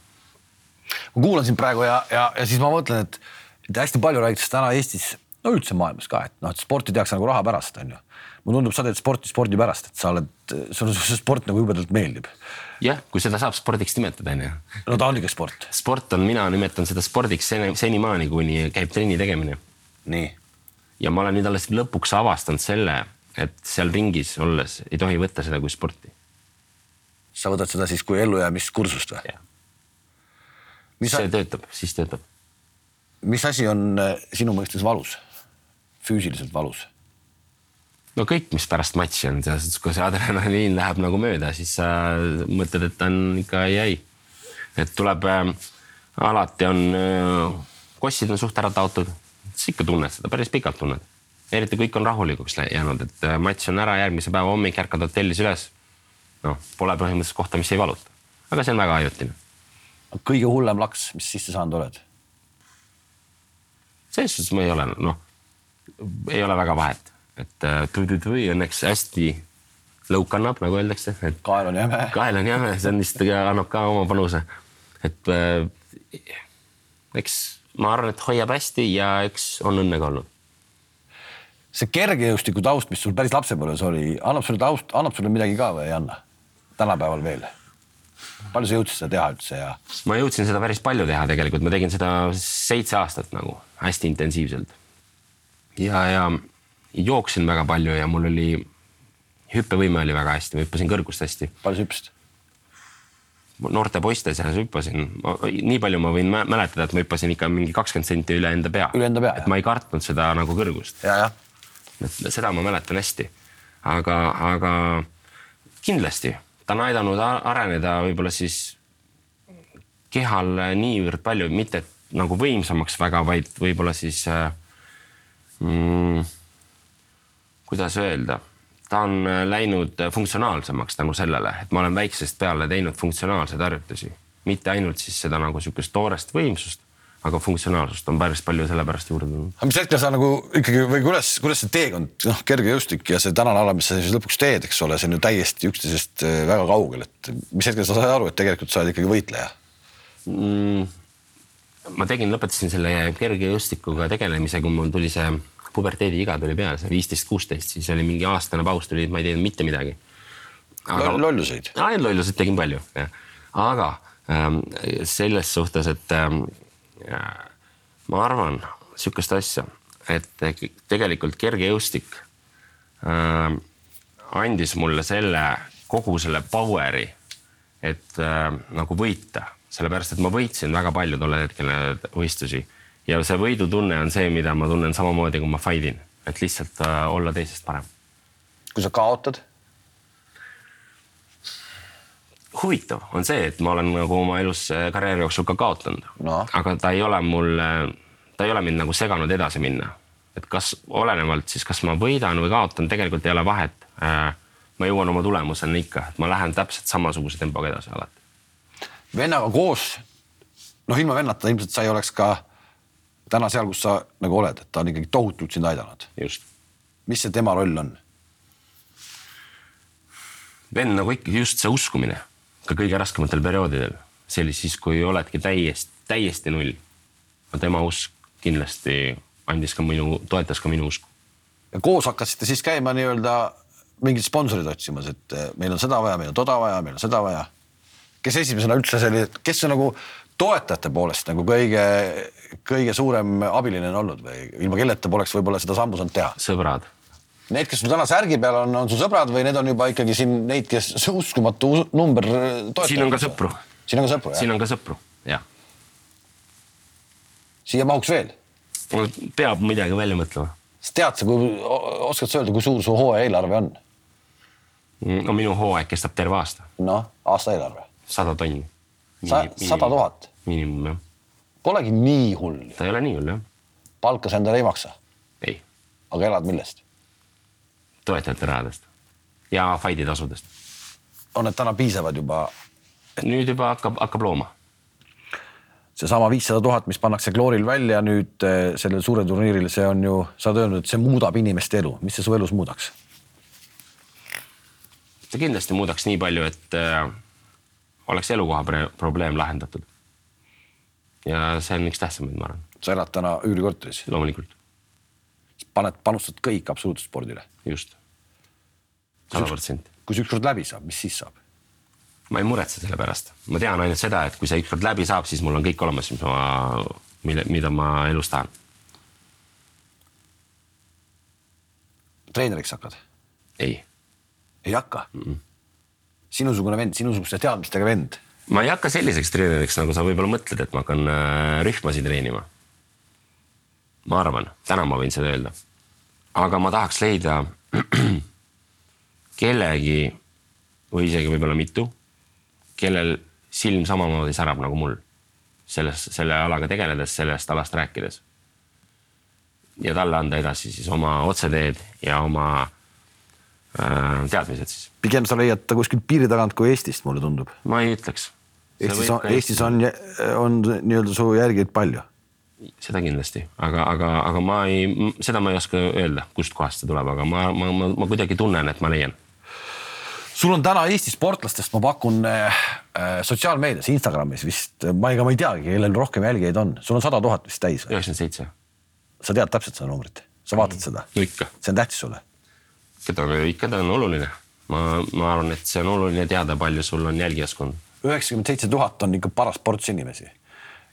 ma kuulan sind praegu ja, ja, ja siis ma mõtlen, et hästi palju räägitakse täna Eestis, no üldse maailmas ka, et noh, et sporti tehakse nagu raha pärast, on ju. Mulle tundub, sa teed sporti spordi pärast, et sa oled, sulle see sport nagu jubedalt meeldib. jah, kui seda saab spordiks nimetada, on ju. no ta on ikka sport. sport on, mina nimetan seda spordiks seni, senimaani, kuni käib trenni tegemine. nii ja ma olen nüüd alles lõpuks avastanud selle, et seal ringis olles ei tohi võtta seda kui sporti. sa võtad seda siis kui ellujäämiskursust või? see töötab, siis töötab. mis asi on äh, sinu mõistes valus, füüsiliselt valus? No kõik, mis pärast matši on, selles suhtes, kui see adrenaliin läheb nagu mööda, siis sa mõtled, et on ikka jäi. et tuleb äh,, alati on äh,, kossid on suht ära taotud siis ikka tunned seda, päris pikalt tunned. eriti kõik on rahulikuks jäänud, et äh, matš on ära, järgmise päeva hommik ärkad hotellis üles. noh, pole põhimõtteliselt kohta, mis ei valuta, aga see on väga ajutine. kõige hullem laks, mis sisse saanud oled? selles suhtes ma ei ole, noh, ei ole väga vahet, et äh, või õnneks hästi lõuk annab, nagu öeldakse, et. kael on jäme. kael on jäme, see on lihtsalt annab ka oma panuse, et äh, eks ma arvan, et hoiab hästi ja eks on õnnega olnud. see kergejõustiku taust, mis sul päris lapsepõlves oli, annab sulle taust, annab sulle midagi ka või ei anna? tänapäeval veel? palju sa jõudsid seda teha üldse ja? ma jõudsin seda päris palju teha tegelikult, ma tegin seda seitse aastat nagu hästi intensiivselt. ja, ja jooksin väga palju ja mul oli, hüppevõime oli väga hästi, ma hüppasin kõrgust hästi. palju sa hüppasid? noorte poiste seas hüppasin, nii palju ma võin mäletada, et ma hüppasin ikka mingi kakskümmend senti üle enda pea. üle enda pea. et ma ei kartnud seda nagu kõrgust. et seda ma mäletan hästi. aga, aga kindlasti ta on aidanud areneda võib-olla siis kehal niivõrd palju, mitte nagu võimsamaks väga, vaid võib-olla siis äh, mm, kuidas öelda ta on äh, läinud äh, funktsionaalsemaks tänu sellele, et ma olen väiksest peale teinud funktsionaalseid harjutusi, mitte ainult siis seda nagu sihukest toorest võimsust, aga funktsionaalsust on päris palju sellepärast juurde tulnud. aga mis hetkel sa nagu ikkagi või kuidas, kuidas see teekond, noh, kergejõustik ja see tänane ala, mis sa siis lõpuks teed, eks ole, see on ju täiesti üksteisest äh, väga kaugel, et mis hetkel sa said aru, et tegelikult sa oled ikkagi võitleja mm,? ma tegin, lõpetasin selle kergejõustikuga tegelemise, kui mul tuli see puberteediiga tuli peale, see viisteist, kuusteist, siis oli mingi aastane paus tuli, ma ei teinud mitte midagi. aga lolluseid? lolluseid tegin palju, jah. aga ähm, selles suhtes, et ähm, ma arvan sihukest asja, et tegelikult kergejõustik ähm, andis mulle selle, kogu selle power'i, et äh, nagu võita, sellepärast et ma võitsin väga palju tollel hetkel võistlusi ja see võidutunne on see, mida ma tunnen samamoodi, kui ma fight in, et lihtsalt äh, olla teisest parem. kui sa kaotad? huvitav on see, et ma olen nagu oma elus äh, karjääri jooksul ka kaotanud no., aga ta ei ole mul, ta ei ole mind nagu seganud edasi minna. et kas olenevalt siis, kas ma võidan või kaotan, tegelikult ei ole vahet äh,. ma jõuan oma tulemuseni ikka, et ma lähen täpselt samasuguse tempoga edasi alati. vennaga koos, noh, ilma vennata ilmselt sa ei oleks ka täna seal, kus sa nagu oled, et ta on ikkagi tohutult sind aidanud. just. mis see tema roll on? vend nagu ikkagi just see uskumine ka kõige raskematel perioodidel, see oli siis, kui oledki täiesti, täiesti null. tema usk kindlasti andis ka minu, toetas ka minu usku. ja koos hakkasite siis käima nii-öelda mingid sponsorid otsimas, et eh, meil on seda vaja, meil on toda vaja, meil on seda vaja. kes esimesena üldse selline, kes on nagu toetajate poolest nagu kõige, kõige suurem abiline on olnud või ilma kelleta poleks võib-olla seda sammu saanud teha? sõbrad. Need, kes sul täna särgi peal on, on su sõbrad või need on juba ikkagi siin neid, kes [laughs] uskumatu number toetavad? siin on ka sõpru. siin on ka sõpru, jah? siin on ka sõpru, jah. siia mahuks veel? peab midagi välja mõtlema. tead sa, kui, oskad sa öelda, kui suur su hooaja eelarve on? no minu hooaeg kestab terve aasta, noh, aastaeelarve, sada tonni. sada tuhat, miinimum jah, polegi nii hull, ta ei ole nii hull jah, palka sa endale ei maksa, ei, aga elad millest? toetajate rahadest ja fight'i tasudest. on need täna piisavad juba, nüüd juba hakkab, hakkab looma seesama viissada tuhat, mis pannakse klooril välja nüüd eh, sellel suurel turniiril, see on ju, sa oled öelnud, et see muudab inimeste elu, mis see su elus muudaks? see kindlasti muudaks nii palju, et äh, oleks elukoha probleem lahendatud. Ja see on üks tähtsamaid, ma arvan, sa elad täna üürikorteris, loomulikult paned, panustad kõik absoluutspordile. just, sada protsenti. kui see ükskord läbi saab, mis siis saab? ma ei muretse selle pärast, ma tean ainult seda, et kui see ükskord läbi saab, siis mul on kõik olemas, mis ma, mille, mida ma elus tahan. treeneriks hakkad? ei, ei hakka mm? -mm. sinusugune vend, sinusuguste teadmistega vend, ma ei hakka selliseks treeneriks, nagu sa võib-olla mõtled, et ma hakkan äh, rühmasid treenima. ma arvan, täna ma võin seda öelda. aga ma tahaks leida [clears throat] kellegi või isegi võib-olla mitu, kellel silm samamoodi särab nagu mul selles, selle alaga tegeledes, sellest alast rääkides. ja talle anda edasi siis oma otseteed ja oma äh, teadmised siis. pigem sa leiad ta kuskilt piiri tagant kui Eestist, mulle tundub. ma ei ütleks. Eestis on, Eestis on, on nii-öelda su järgijaid palju. seda kindlasti, aga, aga, aga ma ei, seda ma ei oska öelda, kustkohast see tuleb, aga ma, ma, ma, ma kuidagi tunnen, et ma leian. sul on täna Eesti sportlastest, ma pakun äh, sotsiaalmeedias, Instagramis vist, ma ega ma ei teagi, kellel rohkem jälgijaid on, sul on sada tuhat vist täis üheksakümmend seitse, sa tead täpselt seda numbrit, sa vaatad seda, no ikka, see on tähtis sulle. keda ikka ta on oluline. ma, ma arvan, et see on oluline teada, palju sul on jälgijaskond. Üheksakümmend seitse tuhat on ikka paras ports inimesi.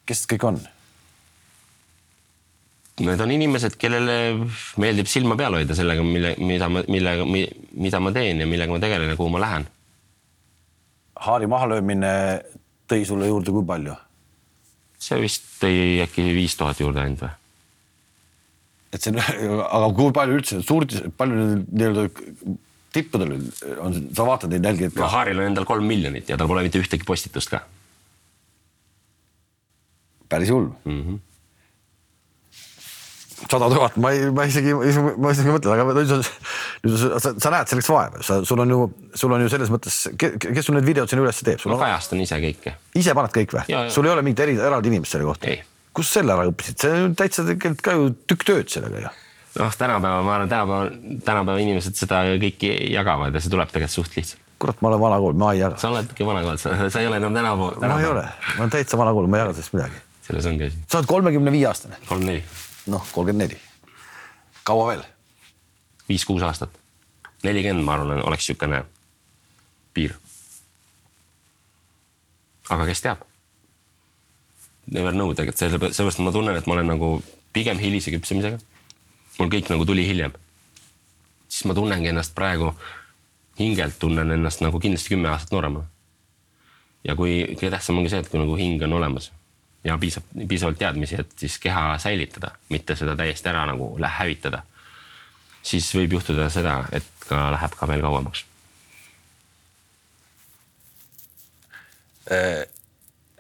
kes kõik on? Need on inimesed, kellele meeldib silma peal hoida sellega, mille, mida ma, millega, mida ma teen ja millega ma tegelen ja kuhu ma lähen. Haari mahalöömine tõi sulle juurde kui palju? see vist tõi äkki viis tuhat juurde ainult või? et see on, aga kui palju üldse suurt, palju nii-öelda tippudel on, sa vaatad neid jälgijaid ka? Haaril on endal kolm miljonit ja tal pole mitte ühtegi postitust ka päris hull mm. -hmm. sada tuhat, ma ei, ma isegi, ma isegi mõtlen, aga nüüd sa, nüüd sa, sa, sa näed selleks vaeva, sa, sul on ju, sul on ju selles mõttes, kes sul need videod sinna üles teeb, ma on, kajastan ise kõike. ise paned kõik või sul ei ole mingit eri, eraldi inimest selle kohta Ei.? kust selle ära õppisid, see on täitsa tegelikult ka ju tükk tööd sellega ju. noh, tänapäeva, ma arvan, tänapäeva, tänapäeva inimesed seda kõiki jagavad ja see tuleb tegelikult suht lihtsalt. kurat, ma olen vana kool, ma ei jaga. sa oledki vana kool, sa, ei ole enam tänapäeva. ma ei ole, ma olen täitsa vana kool, ma ei jaga sellest midagi. selles ongi asi. sa oled kolmekümne viie aastane, kolm-neli, noh, kolmkümmend neli. kaua veel? viis-kuus aastat. nelikümmend, ma arvan, oleks niisugune piir. aga kes teab? Never know tegelikult, selle, sellepärast ma tunnen, et ma olen nagu pigem hilise küpsemisega. Mul kõik nagu tuli hiljem. siis ma tunnengi ennast praegu, hingelt tunnen ennast nagu kindlasti kümme aastat nooremana. ja kui kõige tähtsam ongi see, et kui nagu hing on olemas ja piisab, piisavalt teadmisi, et siis keha säilitada, mitte seda täiesti ära nagu hävitada, siis võib juhtuda seda, et ka läheb ka veel kauemaks.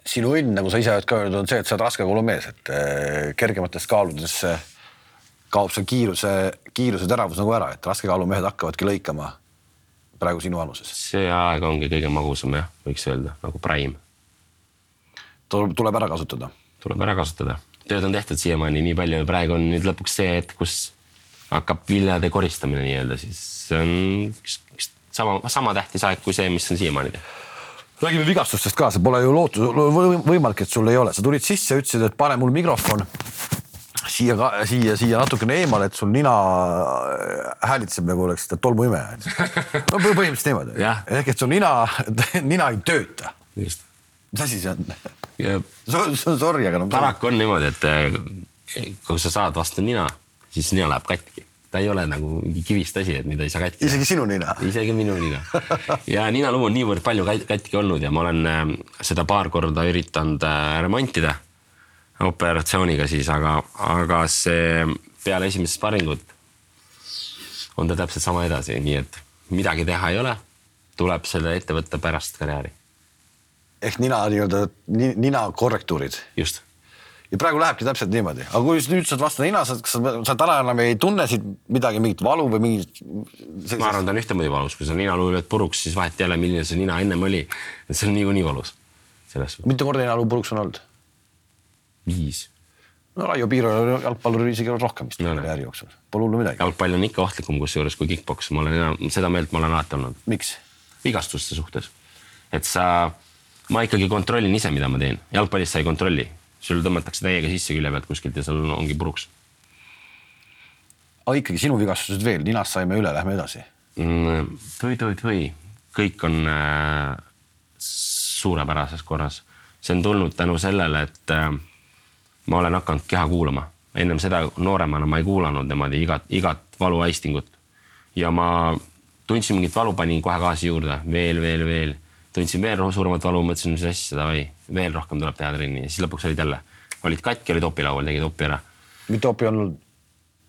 sinu õnn, nagu sa ise oled ka öelnud, on see, et sa oled raskekaalumees, et eh, kergemates kaaludes eh, kaob see kiiruse, kiiruse teravus nagu ära, et raskekaalumehed hakkavadki lõikama praegu sinu vanuses. see aeg ongi kõige magusam jah, võiks öelda nagu prime, tuleb, tuleb ära kasutada. tuleb ära kasutada. tööd on tehtud siiamaani nii palju ja praegu on nüüd lõpuks see hetk, kus hakkab viljade koristamine nii-öelda, siis see on üks, üks sama, sama tähtis aeg kui see, mis on siiamaani tehtud. räägime vigastustest ka, see pole ju lootus, võimalik, et sul ei ole, sa tulid sisse, ütlesid, et pane mul mikrofon siia, siia, siia natukene eemale, et sul nina häälitseb nagu oleks tolmuimeja. no põhimõtteliselt niimoodi ehk et su nina, [laughs] nina ei tööta. mis asi see on? Sorry, aga no. paraku on niimoodi, et eh, kui sa saad vastu nina, siis nina läheb katki. ta ei ole nagu mingi kivist asi, et mida ei saa katki. isegi sinu nina. isegi minu nina. ja ninaluu on niivõrd palju kat- katki olnud ja ma olen äh, seda paar korda üritanud äh, remontida operatsiooniga siis, aga, aga see peale esimest sparingut on ta täpselt sama edasi, nii et midagi teha ei ole. tuleb selle ette võtta pärast karjääri, ehk nina nii-öelda ni- nina korrektuurid just ja praegu lähebki täpselt niimoodi, aga kui nüüd saad vastu nina, sa, kas sa, täna enam ei tunne siit midagi, mingit valu või mingit ma arvan, ta on ühtemoodi valus, kui sa ninaluu lööd puruks, siis vahet ei ole, milline see nina ennem oli. see on niikuinii valus. selles mitu korda ninaluu puruks on olnud? viis. no Raio Piiro jalgpalluril isegi on rohkem vist no. karjääri jooksul, pole hullu midagi. jalgpall on ikka ohtlikum kusjuures kui kick-poks, ma olen enam seda meelt, ma olen alati olnud miks? vigastuste suhtes. et sa, ma ikkagi kontrollin ise, mida ma teen, jalgpallis sa ei kontrolli, sul tõmmatakse täiega sisse külje pealt kuskilt ja sul ongi puruks aga ikkagi sinu vigastused veel, ninast saime üle, lähme edasi. mm,. tui-tui-tui, kõik on äh, suurepärases korras, see on tulnud tänu sellele, et äh, ma olen hakanud keha kuulama, ennem seda nooremana ma ei kuulanud niimoodi igat, igat valuaistingut ja ma tundsin mingit valu, panin kohe gaasi juurde veel, veel, veel, tundsin veel suuremat valu, mõtlesin, mis asja, davai, veel rohkem tuleb teha trenni ja siis lõpuks olid jälle, olid katki, olid opilaual, tegid opi ära mitu opi on olnud?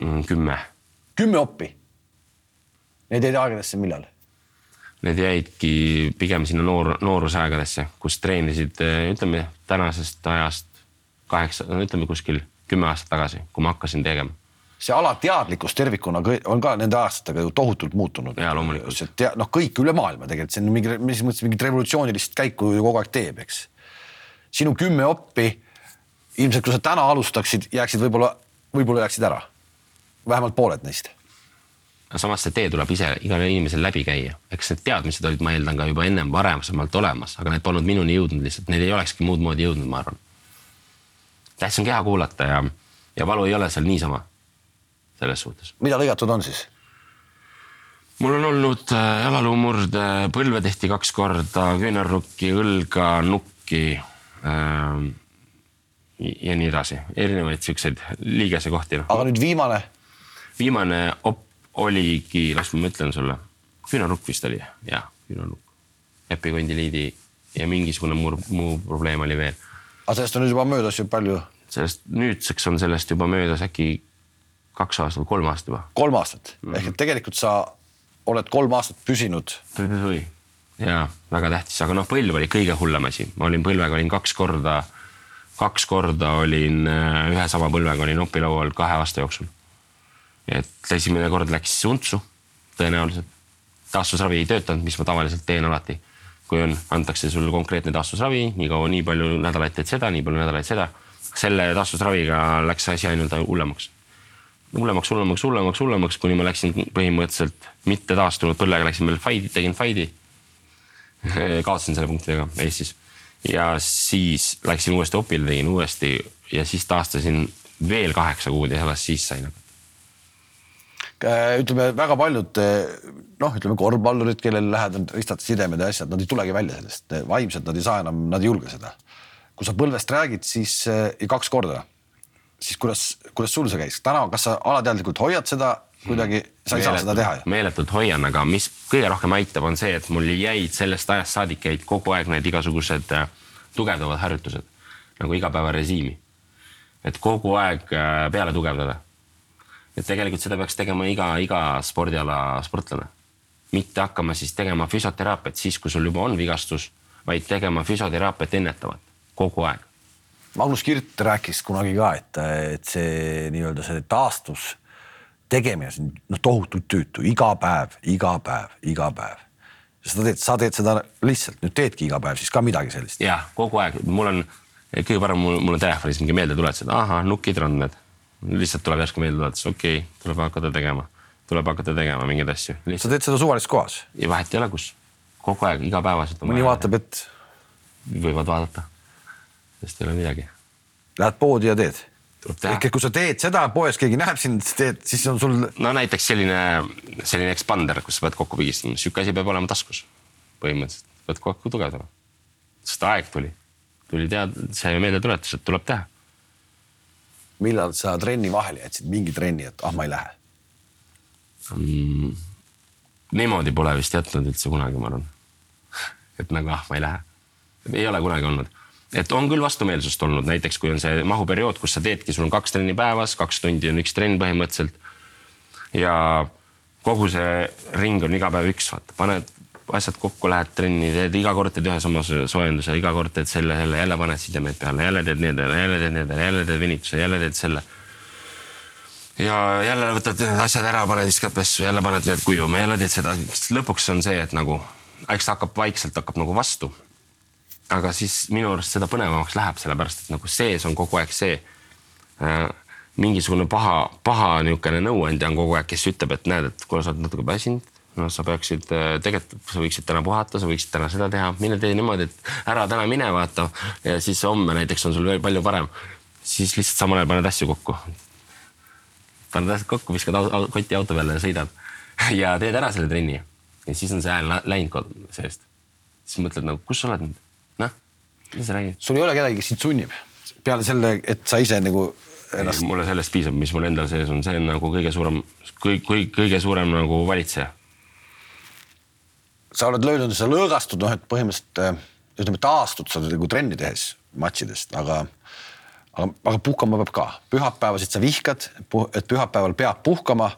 mm,, kümme kümme oppi. Need jäid aegadesse millal? Need jäidki pigem sinna noor, noorusaegadesse, kus treenisid, ütleme tänasest ajast kaheksa, no ütleme kuskil kümme aastat tagasi, kui ma hakkasin tegema. see alateadlikkus tervikuna on ka nende aastatega ju tohutult muutunud. Jaa, loomulikult. noh, kõik üle maailma tegelikult, see on mingi, mis mõttes mingit revolutsioonilist käiku ju kogu aeg teeb, eks. sinu kümme oppi, ilmselt kui sa täna alustaksid, jääksid võib-olla, võib-olla jääksid ära. vähemalt pooled neist. samas see tee tuleb ise igal inimesel läbi käia, eks need teadmised olid, ma eeldan ka juba ennem varasemalt olemas, aga need polnud minuni jõudnud lihtsalt, need ei olekski muud moodi jõudnud, ma arvan. Tähtis on keha kuulata ja, ja valu ei ole seal niisama. selles suhtes. mida lõigatud on siis? mul on olnud äh, jalaluumurde, põlve tehti kaks korda, küünarnukki, õlga, nukki ähm,. ja nii edasi, erinevaid siukseid liigesekohti. aga nüüd viimane, viimane op oligi, las ma mõtlen sulle, küünarnukk vist oli, jah, küünarnukk. epikondiliidi ja mingisugune muu, muu probleem oli veel. aga sellest on nüüd juba möödas ju palju, sellest nüüdseks on sellest juba möödas äkki kaks aastat, kolm aastat juba. kolm aastat mm, -hmm. ehk et tegelikult sa oled kolm aastat püsinud jaa, väga tähtis, aga noh, põlv oli kõige hullem asi, ma olin põlvega olin kaks korda, kaks korda olin äh, ühe sama põlvega olin opilaual kahe aasta jooksul. et esimene kord läks untsu tõenäoliselt, taastusravi ei töötanud, mis ma tavaliselt teen alati. kui on, antakse sulle konkreetne taastusravi, nii kaua, nii palju nädalaid teed seda, nii palju nädalaid seda. Selle taastusraviga läks asi ainult hullemaks hullemaks, hullemaks, hullemaks, hullemaks, kuni ma läksin põhimõtteliselt mitte taastunud põlvega, läksin veel faidi, tegin faidi. [laughs] kaotasin selle punktidega Eestis ja siis läksin uuesti opile, tegin uuesti ja siis taastasin veel kaheksa kuud ja alles siis sain. Äh, ütleme väga paljud noh, ütleme korvpallurid, kellel lähedal ristad sidemed ja asjad, nad ei tulegi välja sellest, vaimselt nad ei saa enam, nad ei julge seda. Kui sa põlvest räägid, siis äh, ja kaks korda, siis kuidas, kuidas sul see käis, täna, kas sa alateadlikult hoiad seda kuidagi, sa ei saa seda teha ju? meeletult hoian, aga mis kõige rohkem aitab, on see, et mul jäid sellest ajast saadik jäid kogu aeg need igasugused äh, tugevdavad harjutused nagu igapäevarežiimi. et kogu aeg äh, peale tugevdada. et tegelikult seda peaks tegema iga, iga spordiala sportlane. mitte hakkama siis tegema füsioteraapiat siis, kui sul juba on vigastus, vaid tegema füsioteraapiat ennetavalt kogu aeg. Magnus Kirt rääkis kunagi ka, et, et see nii-öelda see taastus tegemine, see on noh, tohutult tüütu, iga päev, iga päev, iga päev. sa teed, sa teed seda lihtsalt nüüd teedki iga päev siis ka midagi sellist. jah, kogu aeg, mul on kõige parem, mul, mul on telefonis mingi meeldetuletused, ahah, nukid randmed. lihtsalt tuleb järsku meeldetuletus, okei okay,, tuleb hakata tegema, tuleb hakata tegema mingeid asju. sa teed seda suvalises kohas, ja vahet ei ole, kus, kogu aeg, igapäevaselt. mõni vaatab, et võivad vaadata, sest ei ole midagi, lähed poodi ja teed. ehk. et kui sa teed seda, poes keegi näeb sind, teed, siis on sul no näiteks selline, selline expander, kus sa pead kokku pigistama, sihuke asi peab olema taskus. põhimõtteliselt pead kokku tugevdama. sest aeg tuli, tuli teada, see meeldetuletus, et tuleb teha millal sa trenni vahele jätsid, mingi trenni, et ah, ma ei lähe. mm,. niimoodi pole vist jätnud üldse kunagi, ma arvan. [laughs] et nagu ah, ma ei lähe. ei ole kunagi olnud, et on küll vastumeelsust olnud, näiteks kui on see mahuperiood, kus sa teedki, sul on kaks trenni päevas, kaks tundi on üks trenn põhimõtteliselt. ja kogu see ring on iga päev üks, vaata, paned asjad kokku, lähed trenni, teed iga kord teed ühe sama so- soojenduse, iga kord teed selle, selle, jälle paned sidemed peale, jälle teed need, jälle teed need, jälle teed venituse, jälle teed selle. ja jälle võtad need asjad ära, paned viskad pessu, jälle paned need kuivama, jälle teed seda, lõpuks on see, et nagu eks ta hakkab vaikselt hakkab nagu vastu. Aga siis minu arust seda põnevamaks läheb, sellepärast et nagu sees on kogu aeg see äh, mingisugune paha, paha niisugune nõuandja on kogu aeg, kes ütleb, et näed, et kuule, sa oled natuke väsinud. noh, sa peaksid äh, tegelikult, sa võiksid täna puhata, sa võiksid täna seda teha, mine tee niimoodi, et ära täna mine vaata ja siis homme näiteks on sul veel palju parem. siis lihtsalt samal ajal paned asju kokku. paned asjad kokku, viskad koti auto peale ja sõidad [laughs] ja teed ära selle trenni. ja siis on see hääl lä- läinud seest. siis mõtled nagu, kus sa oled nüüd, mis sa räägid? sul ei ole kedagi, kes sind sunnib peale selle, et sa ise nagu ennast mulle sellest piisab, mis mul endal sees on, see on nagu kõige suurem, kõik, kõik, kõige suurem nagu valitseja. sa oled löönud, sa lõõgastud, noh, et põhimõtteliselt äh, ütleme, taastud sa nagu trenni tehes matšidest, aga, aga, aga puhkama peab ka. pühapäevasid sa vihkad, et pühapäeval peab puhkama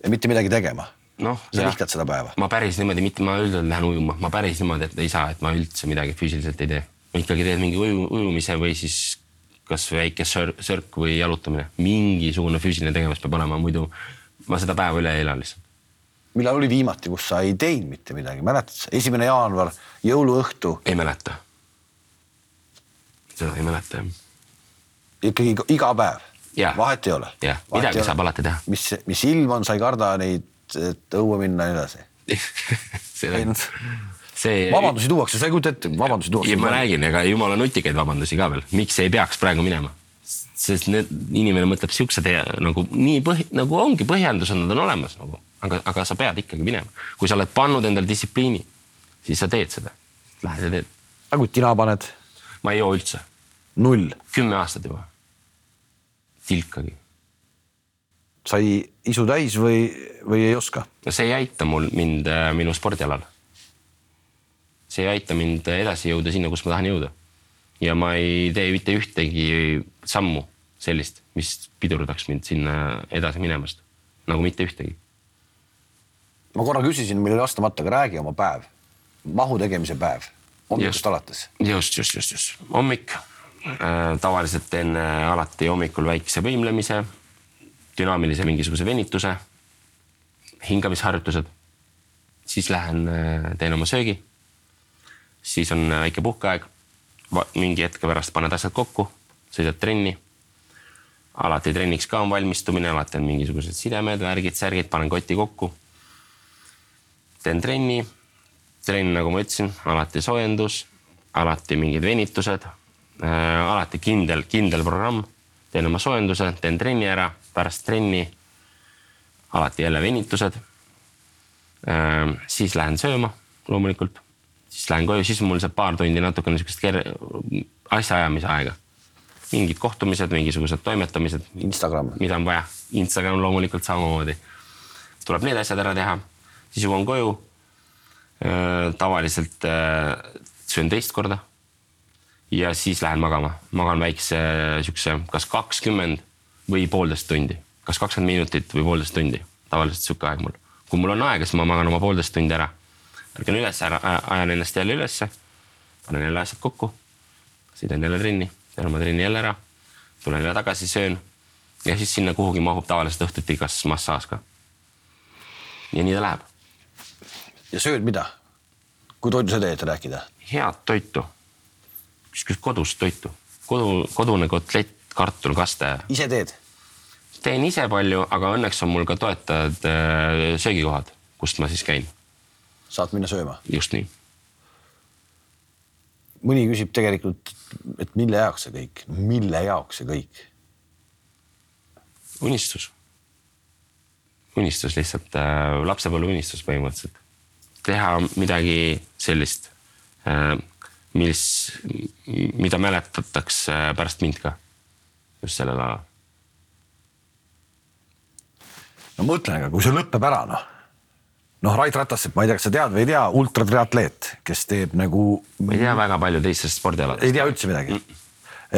ja mitte midagi tegema. noh, sa vihkad seda päeva. ma päris niimoodi, mitte ma üldiselt lähen ujuma, ma päris niimoodi, et ei saa, et ma üldse midagi füüsiliselt ei tee. Ikkagi teen mingi uju, ujumise või siis kasvõi väike sör, sörk või jalutamine, mingisugune füüsiline tegevus peab olema, muidu ma seda päeva üle ei ela lihtsalt. millal oli viimati, kus sa ei teinud mitte midagi, mäletad sa? esimene jaanuar, jõuluõhtu, ei mäleta. seda ei mäleta jah. ikkagi iga- iga päev. Vahet ei ole. Jah, midagi saab alati teha. mis, mis ilm on, sa ei karda neid, et õue minna ja nii edasi. [laughs] Ei, noh. See vabandusi tuuakse, sa ei kujuta ette, vabandusi tuuakse. ma räägin, ega jumala nutikaid vabandusi ka veel, miks ei peaks praegu minema? sest need, inimene mõtleb siuksed nagu nii põhi, nagu ongi põhjendused, nad on olemas nagu, aga, aga sa pead ikkagi minema. kui sa oled pannud endale distsipliini, siis sa teed seda. Lähed ja teed. aga kui tina paned, ma ei joo üldse, null, kümme aastat juba. tilkagi. sai isu täis või, või ei oska? see ei aita mul mind äh, minu spordialal. See ei aita mind edasi jõuda sinna, kus ma tahan jõuda. ja ma ei tee mitte ühtegi sammu sellist, mis pidurdaks mind sinna edasi minemast. nagu mitte ühtegi. ma korra küsisin, meil oli vastamata, aga räägi oma päev, mahu tegemise päev, hommikust alates. just, just, just, just hommik äh,. tavaliselt teen alati hommikul väikese võimlemise, dünaamilise mingisuguse venituse, hingamisharjutused. siis lähen äh, teen oma söögi. Siis on äh, väike puhkeaeg. mingi hetke pärast paned asjad kokku, sõidad trenni. alati trenniks ka on valmistumine, alati on mingisugused sidemed, värgid, särgid, panen koti kokku. teen trenni trenn, nagu ma ütlesin, alati soojendus, alati mingid venitused äh,, alati kindel, kindel programm. teen oma soojenduse, teen trenni ära, pärast trenni alati jälle venitused äh,. siis lähen sööma loomulikult, siis lähen koju, siis mul saab paar tundi natukene niisugust ker- asjaajamise aega. mingid kohtumised, mingisugused toimetamised, Instagram. mida on vaja. Instagram loomulikult samamoodi. tuleb need asjad ära teha, siis jõuan koju Äh, tavaliselt äh, söön teist korda. ja siis lähen magama, magan väikse siukse, kas kakskümmend või poolteist tundi, kas kakskümmend minutit või poolteist tundi, tavaliselt sihuke aeg mul. kui mul on aega, siis ma magan oma poolteist tundi ära. Ärkan üles, ajan ennast jälle ülesse, panen jälle asjad kokku, sõidan jälle trenni, teen oma trenni jälle ära, tulen jälle tagasi, söön ja siis sinna kuhugi mahub tavaliselt õhtuti kas massaaž ka. ja nii ta läheb ja sööd mida? kui toidu sa teed, rääkida? head toitu, niisugust kodust toitu, kodu, kodune kotlett, kartulkaste. ise teed? teen ise palju, aga õnneks on mul ka toetajad äh, söögikohad, kust ma siis käin. Saad minna sööma? just nii. mõni küsib tegelikult, et mille jaoks see kõik, mille jaoks see kõik? unistus. unistus lihtsalt äh,, lapsepõlve unistus põhimõtteliselt. teha midagi sellist äh,, mis, mida mäletatakse pärast mind ka. just sellel alal no mõtlen, aga kui see lõpeb ära, noh. Noh, Rait Ratassepp, ma ei tea, kas sa tead või ei tea, ultratriatleet, kes teeb nagu. ma ei tea väga palju teistest spordialadest. ei tea üldse midagi.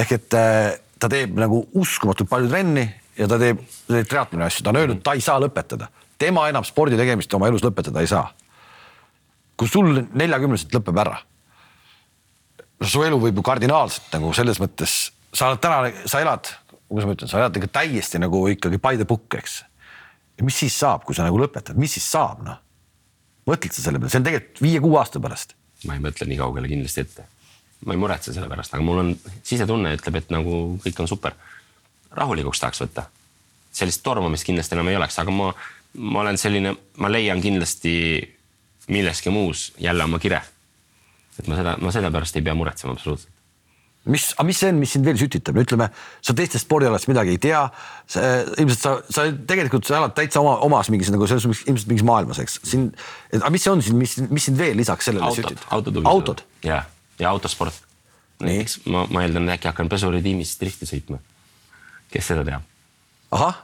ehk et äh, ta teeb nagu uskumatult palju trenni ja ta teeb, teeb triatloni asju, ta on öelnud, ta ei saa lõpetada. tema enam spordi tegemist oma elus lõpetada ei saa. kui sul neljakümneselt lõpeb ära. su elu võib ju kardinaalselt nagu selles mõttes, sa oled täna, sa elad, kuidas ma ütlen, sa elad ikka täiesti nagu ikkagi by the book, eks. ja mis siis saab, kui sa nagu lõpetad, mis siis saab, noh? Mõtled sa selle peale, see on tegelikult viie-kuue aasta pärast. ma ei mõtle nii kaugele kindlasti ette. ma ei muretse selle pärast, aga mul on sisetunne ütleb, et nagu kõik on super. rahulikuks tahaks võtta. sellist tormamist kindlasti enam ei oleks, aga ma, ma olen selline, ma leian kindlasti milleski muus jälle oma kire. et ma seda, ma selle pärast ei pea muretsema absoluutselt mis, aga mis see on, mis sind veel sütitab, no ütleme, sa teistest spordialast midagi ei tea. ilmselt sa, sa tegelikult sa elad täitsa oma, omas mingis nagu selles mõttes ilmselt mingis maailmas, eks siin. aga mis see on siin, mis, mis sind veel lisaks sellele autod, sütitab? autod. autod? ja, ja autosport. näiteks ma, ma eeldan, et äkki hakkan pesuritiimis drifti sõitma. kes seda teab? ahah,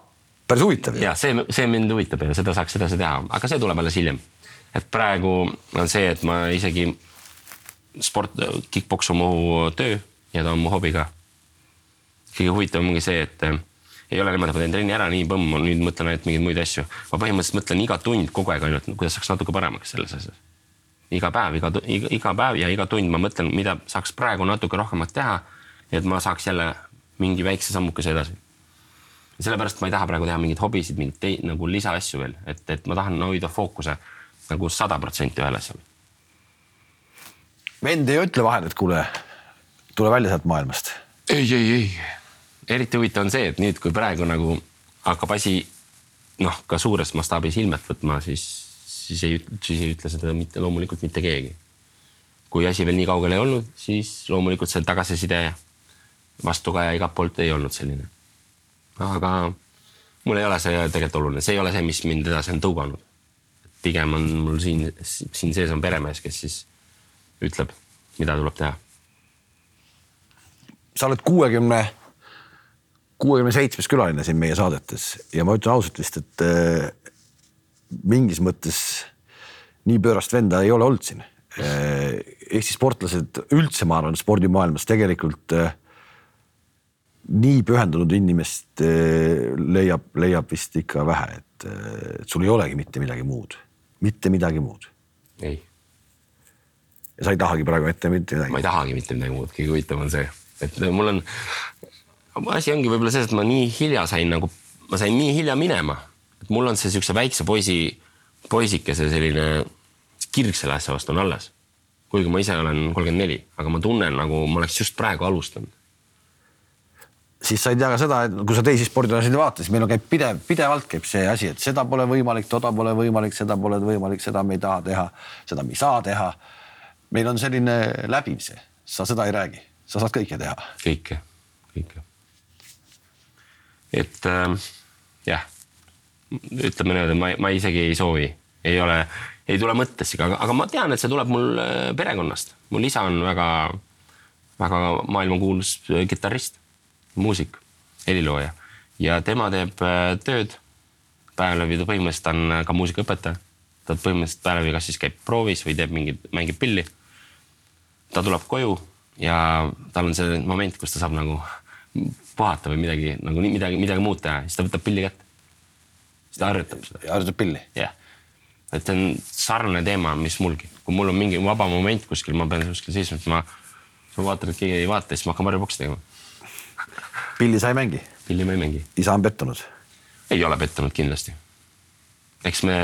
päris huvitav ja see, see mind huvitab ja seda saaks edasi teha, aga see tuleb alles hiljem. et praegu on see, et ma isegi sport, kick-poks on mu töö ja ta on mu hobi ka. kõige huvitavam ongi see, et eh, ei ole niimoodi, et ma teen trenni ära, nii põmm, nüüd mõtlen ainult mingeid muid asju. ma põhimõtteliselt mõtlen iga tund kogu aeg ainult, kuidas saaks natuke paremaks selles asjas. iga päev, iga, iga, iga päev ja iga tund ma mõtlen, mida saaks praegu natuke rohkemat teha. et ma saaks jälle mingi väikse sammukese edasi. sellepärast ma ei taha praegu teha mingeid hobisid, mingeid nagu lisaasju veel, et, et ma tahan hoida fookuse nagu sada protsenti ühel asjal. vend ei ütle vahel, et kuule, tule välja sealt maailmast. ei, ei, ei. eriti huvitav on see, et nüüd, kui praegu nagu hakkab asi noh, ka suures mastaabis ilmet võtma, siis, siis ei, siis ei ütle seda mitte loomulikult mitte keegi. kui asi veel nii kaugel ei olnud, siis loomulikult see tagasiside vastukaja igalt poolt ei olnud selline. aga mul ei ole see tegelikult oluline, see ei ole see, mis mind edasi on tõuganud. pigem on mul siin, siin sees on peremees, kes siis ütleb, mida tuleb teha sa oled kuuekümne, kuuekümne seitsmes külaline siin meie saadetes ja ma ütlen ausalt vist, et äh, mingis mõttes nii pöörast venda ei ole olnud siin äh,. Eesti sportlased üldse, ma arvan, spordimaailmas tegelikult äh, nii pühendunud inimest äh, leiab, leiab vist ikka vähe, et äh, sul ei olegi mitte midagi muud, mitte midagi muud. ei. ja sa ei tahagi praegu ette mitte midagi. ma ei tahagi mitte midagi muud, kõige huvitavam on see et mul on, asi ongi võib-olla selles, et ma nii hilja sain nagu, ma sain nii hilja minema, et mul on see siukse väikse poisi, poisikese selline kirg selle asja vastu on alles. kuigi ma ise olen kolmkümmend neli, aga ma tunnen nagu ma oleks just praegu alustanud siis sa ei tea ka seda, et kui sa teisi spordialasid vaatad, siis meil on käib pidev, pidevalt käib see asi, et seda pole võimalik, toda pole võimalik, seda pole võimalik, seda me ei taha teha, seda me ei saa teha. meil on selline läbiv see, sa seda ei räägi sa saad kõike teha. kõike, kõike. et äh, jah, ütleme niimoodi, ma, ma isegi ei soovi, ei ole, ei tule mõttessegi, aga, aga ma tean, et see tuleb mul äh, perekonnast. mul isa on väga, väga maailmakuulus äh, kitarrist, muusik, helilooja ja tema teeb äh, tööd päev läbi, ta põhimõtteliselt on ka muusikaõpetaja. ta põhimõtteliselt päev läbi kas siis käib proovis või teeb mingit, mängib pilli. ta tuleb koju ja tal on see moment, kus ta saab nagu puhata või midagi nagu midagi, midagi muud teha, siis ta võtab pilli kätte. siis ta harjutab seda. harjutab pilli? jah yeah., et see on sarnane teema, mis mulgi, kui mul on mingi vaba moment kuskil, ma pean kuskil seisma, siis ma, ma vaatan, et keegi ei vaata, siis ma hakkan varjupoksi tegema. [laughs] pilli sa ei mängi? pilli ma ei mängi. isa on pettunud? ei ole pettunud kindlasti. eks me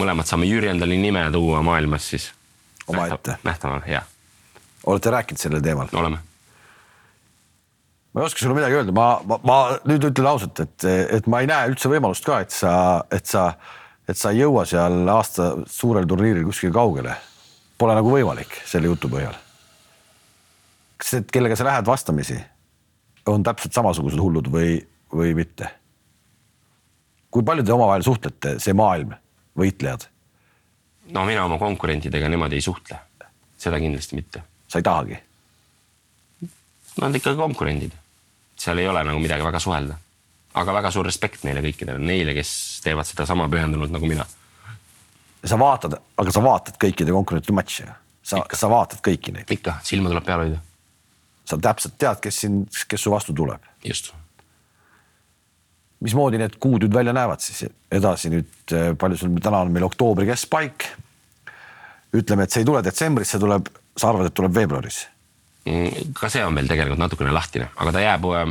mõlemad saame Jüri endale nime tuua maailmas siis. omaette. nähtaval, jah olete rääkinud sellel teemal? oleme. ma ei oska sulle midagi öelda, ma, ma, ma nüüd ütlen ausalt, et, et ma ei näe üldse võimalust ka, et sa, et sa, et sa ei jõua seal aasta suurel turniiril kuskile kaugele. Pole nagu võimalik selle jutu põhjal. kas need, kellega sa lähed vastamisi, on täpselt samasugused hullud või, või mitte? kui palju te omavahel suhtlete, see maailm, võitlejad? no mina oma konkurentidega niimoodi ei suhtle, seda kindlasti mitte sa ei tahagi? Nad on ikkagi konkurendid, seal ei ole nagu midagi väga suhelda. aga väga suur respekt neile kõikidele, neile, kes teevad seda sama pühendunult nagu mina. sa vaatad, aga sa vaatad kõikide konkurentide matše, sa, sa vaatad kõiki neid? ikka, silma tuleb peal hoida. sa täpselt tead, kes siin, kes su vastu tuleb? just. mismoodi need kuud nüüd välja näevad siis edasi nüüd, palju sul täna on meil oktoobri keskpaik ütleme, et see ei tule detsembris, see tuleb, sa arvad, et tuleb veebruaris? Mm, ka see on veel tegelikult natukene lahtine, aga ta jääb uue,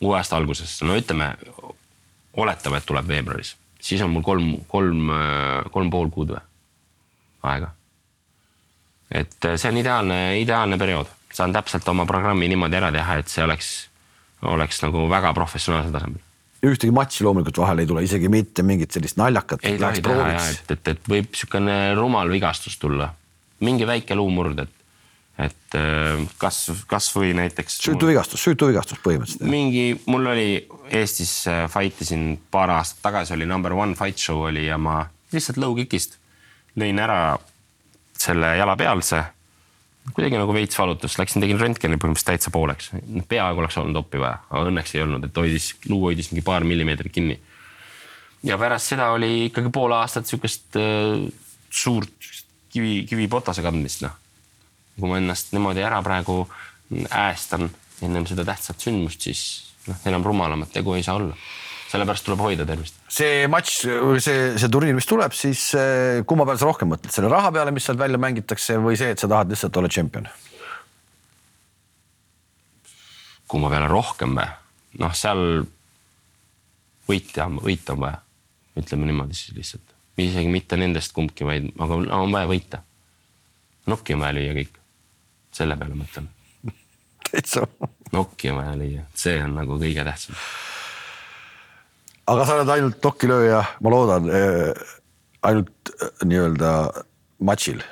uue aasta algusesse, no ütleme, oletame, et tuleb veebruaris, siis on mul kolm, kolm, kolm pool kuud või aega. et see on ideaalne, ideaalne periood, saan täpselt oma programmi niimoodi ära teha, et see oleks, oleks nagu väga professionaalsel tasemel ühtegi matši loomulikult vahele ei tule, isegi mitte mingit sellist naljakat. ei tohi teha ja et, et, et võib niisugune rumal vigastus tulla, mingi väike luumurd, et, et äh, kas, kasvõi näiteks. süütuvigastus, süütuvigastus põhimõtteliselt. mingi, mul oli Eestis äh, fight isin paar aastat tagasi oli number one fight show oli ja ma lihtsalt low kick'ist lõin ära selle jala pealse kuidagi nagu veits valutas, läksin, tegin röntgeni põhimõtteliselt täitsa pooleks, peaaegu oleks olnud oppi vaja, aga õnneks ei olnud, et hoidis, luu hoidis mingi paar millimeetrit kinni. ja pärast seda oli ikkagi pool aastat sihukest äh, suurt kivi, kivipotase kandmist, noh. kui ma ennast niimoodi ära praegu äästan ennem seda tähtsat sündmust, siis noh, enam rumalamat tegu ei saa olla sellepärast tuleb hoida tervist. see matš, see, see turniir, mis tuleb, siis eh, kumma peale sa rohkem mõtled, selle raha peale, mis sealt välja mängitakse või see, et sa tahad lihtsalt olla tšempion? kumma peale rohkem või? noh, seal võitja, võita on vaja, ütleme niimoodi siis lihtsalt, isegi mitte nendest kumbki, vaid aga on vaja võita. nokki on vaja lüüa kõik, selle peale mõtlen. täitsa. nokki on vaja lüüa, see on nagu kõige tähtsam aga sa oled ainult dokilööja, ma loodan äh,, ainult äh, nii-öelda matšil.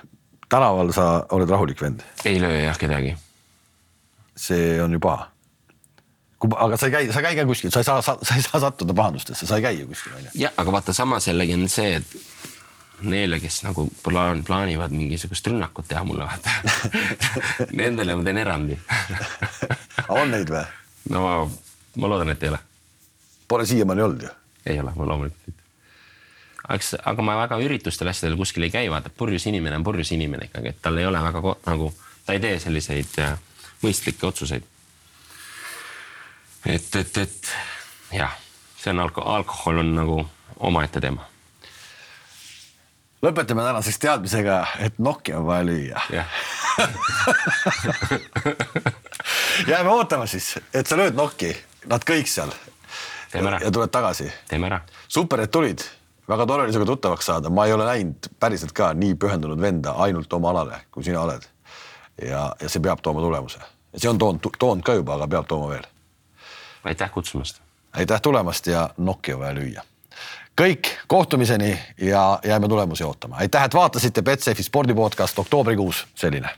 tänaval sa oled rahulik vend? ei löö jah kedagi. see on ju paha. Aga sa ei käi, sa ei käi ka kuskil, sa ei saa, sa ei saa sattuda pahandustesse, sa ei käi ju kuskil onju. jah, aga vaata samas jällegi on see, et neile, kes nagu plaan, plaanivad mingisugust rünnakut teha mulle vaata [laughs] Nendele ma teen erandi [laughs] on neid või? no ma loodan, et ei ole Pole siiamaani olnud ju? ei ole, ma loomulikult mitte. eks, aga ma väga üritustel asjadel kuskil ei käi, vaata purjus inimene on purjus inimene ikkagi, et tal ei ole väga nagu, ta ei tee selliseid äh, mõistlikke otsuseid. Et, et, et jah, see on alko-, alkohol on nagu omaette teema. lõpetame tänaseks teadmisega, et nokki on vaja lüüa. jah [laughs] jääme ootama siis, et sa lööd nokki, nad kõik seal ja tuled tagasi. teeme ära. super, et tulid, väga tore oli sinuga tuttavaks saada, ma ei ole näinud päriselt ka nii pühendunud venda ainult oma alale, kui sina oled. ja, ja see peab tooma tulemuse. see on toonud, toonud ka juba, aga peab tooma veel. Aitäh kutsumast. aitäh tulemast ja nokki on vaja lüüa kõik, kohtumiseni ja jääme tulemusi ootama. aitäh, et vaatasite Betsafe'i spordipodcast oktoobrikuus, selline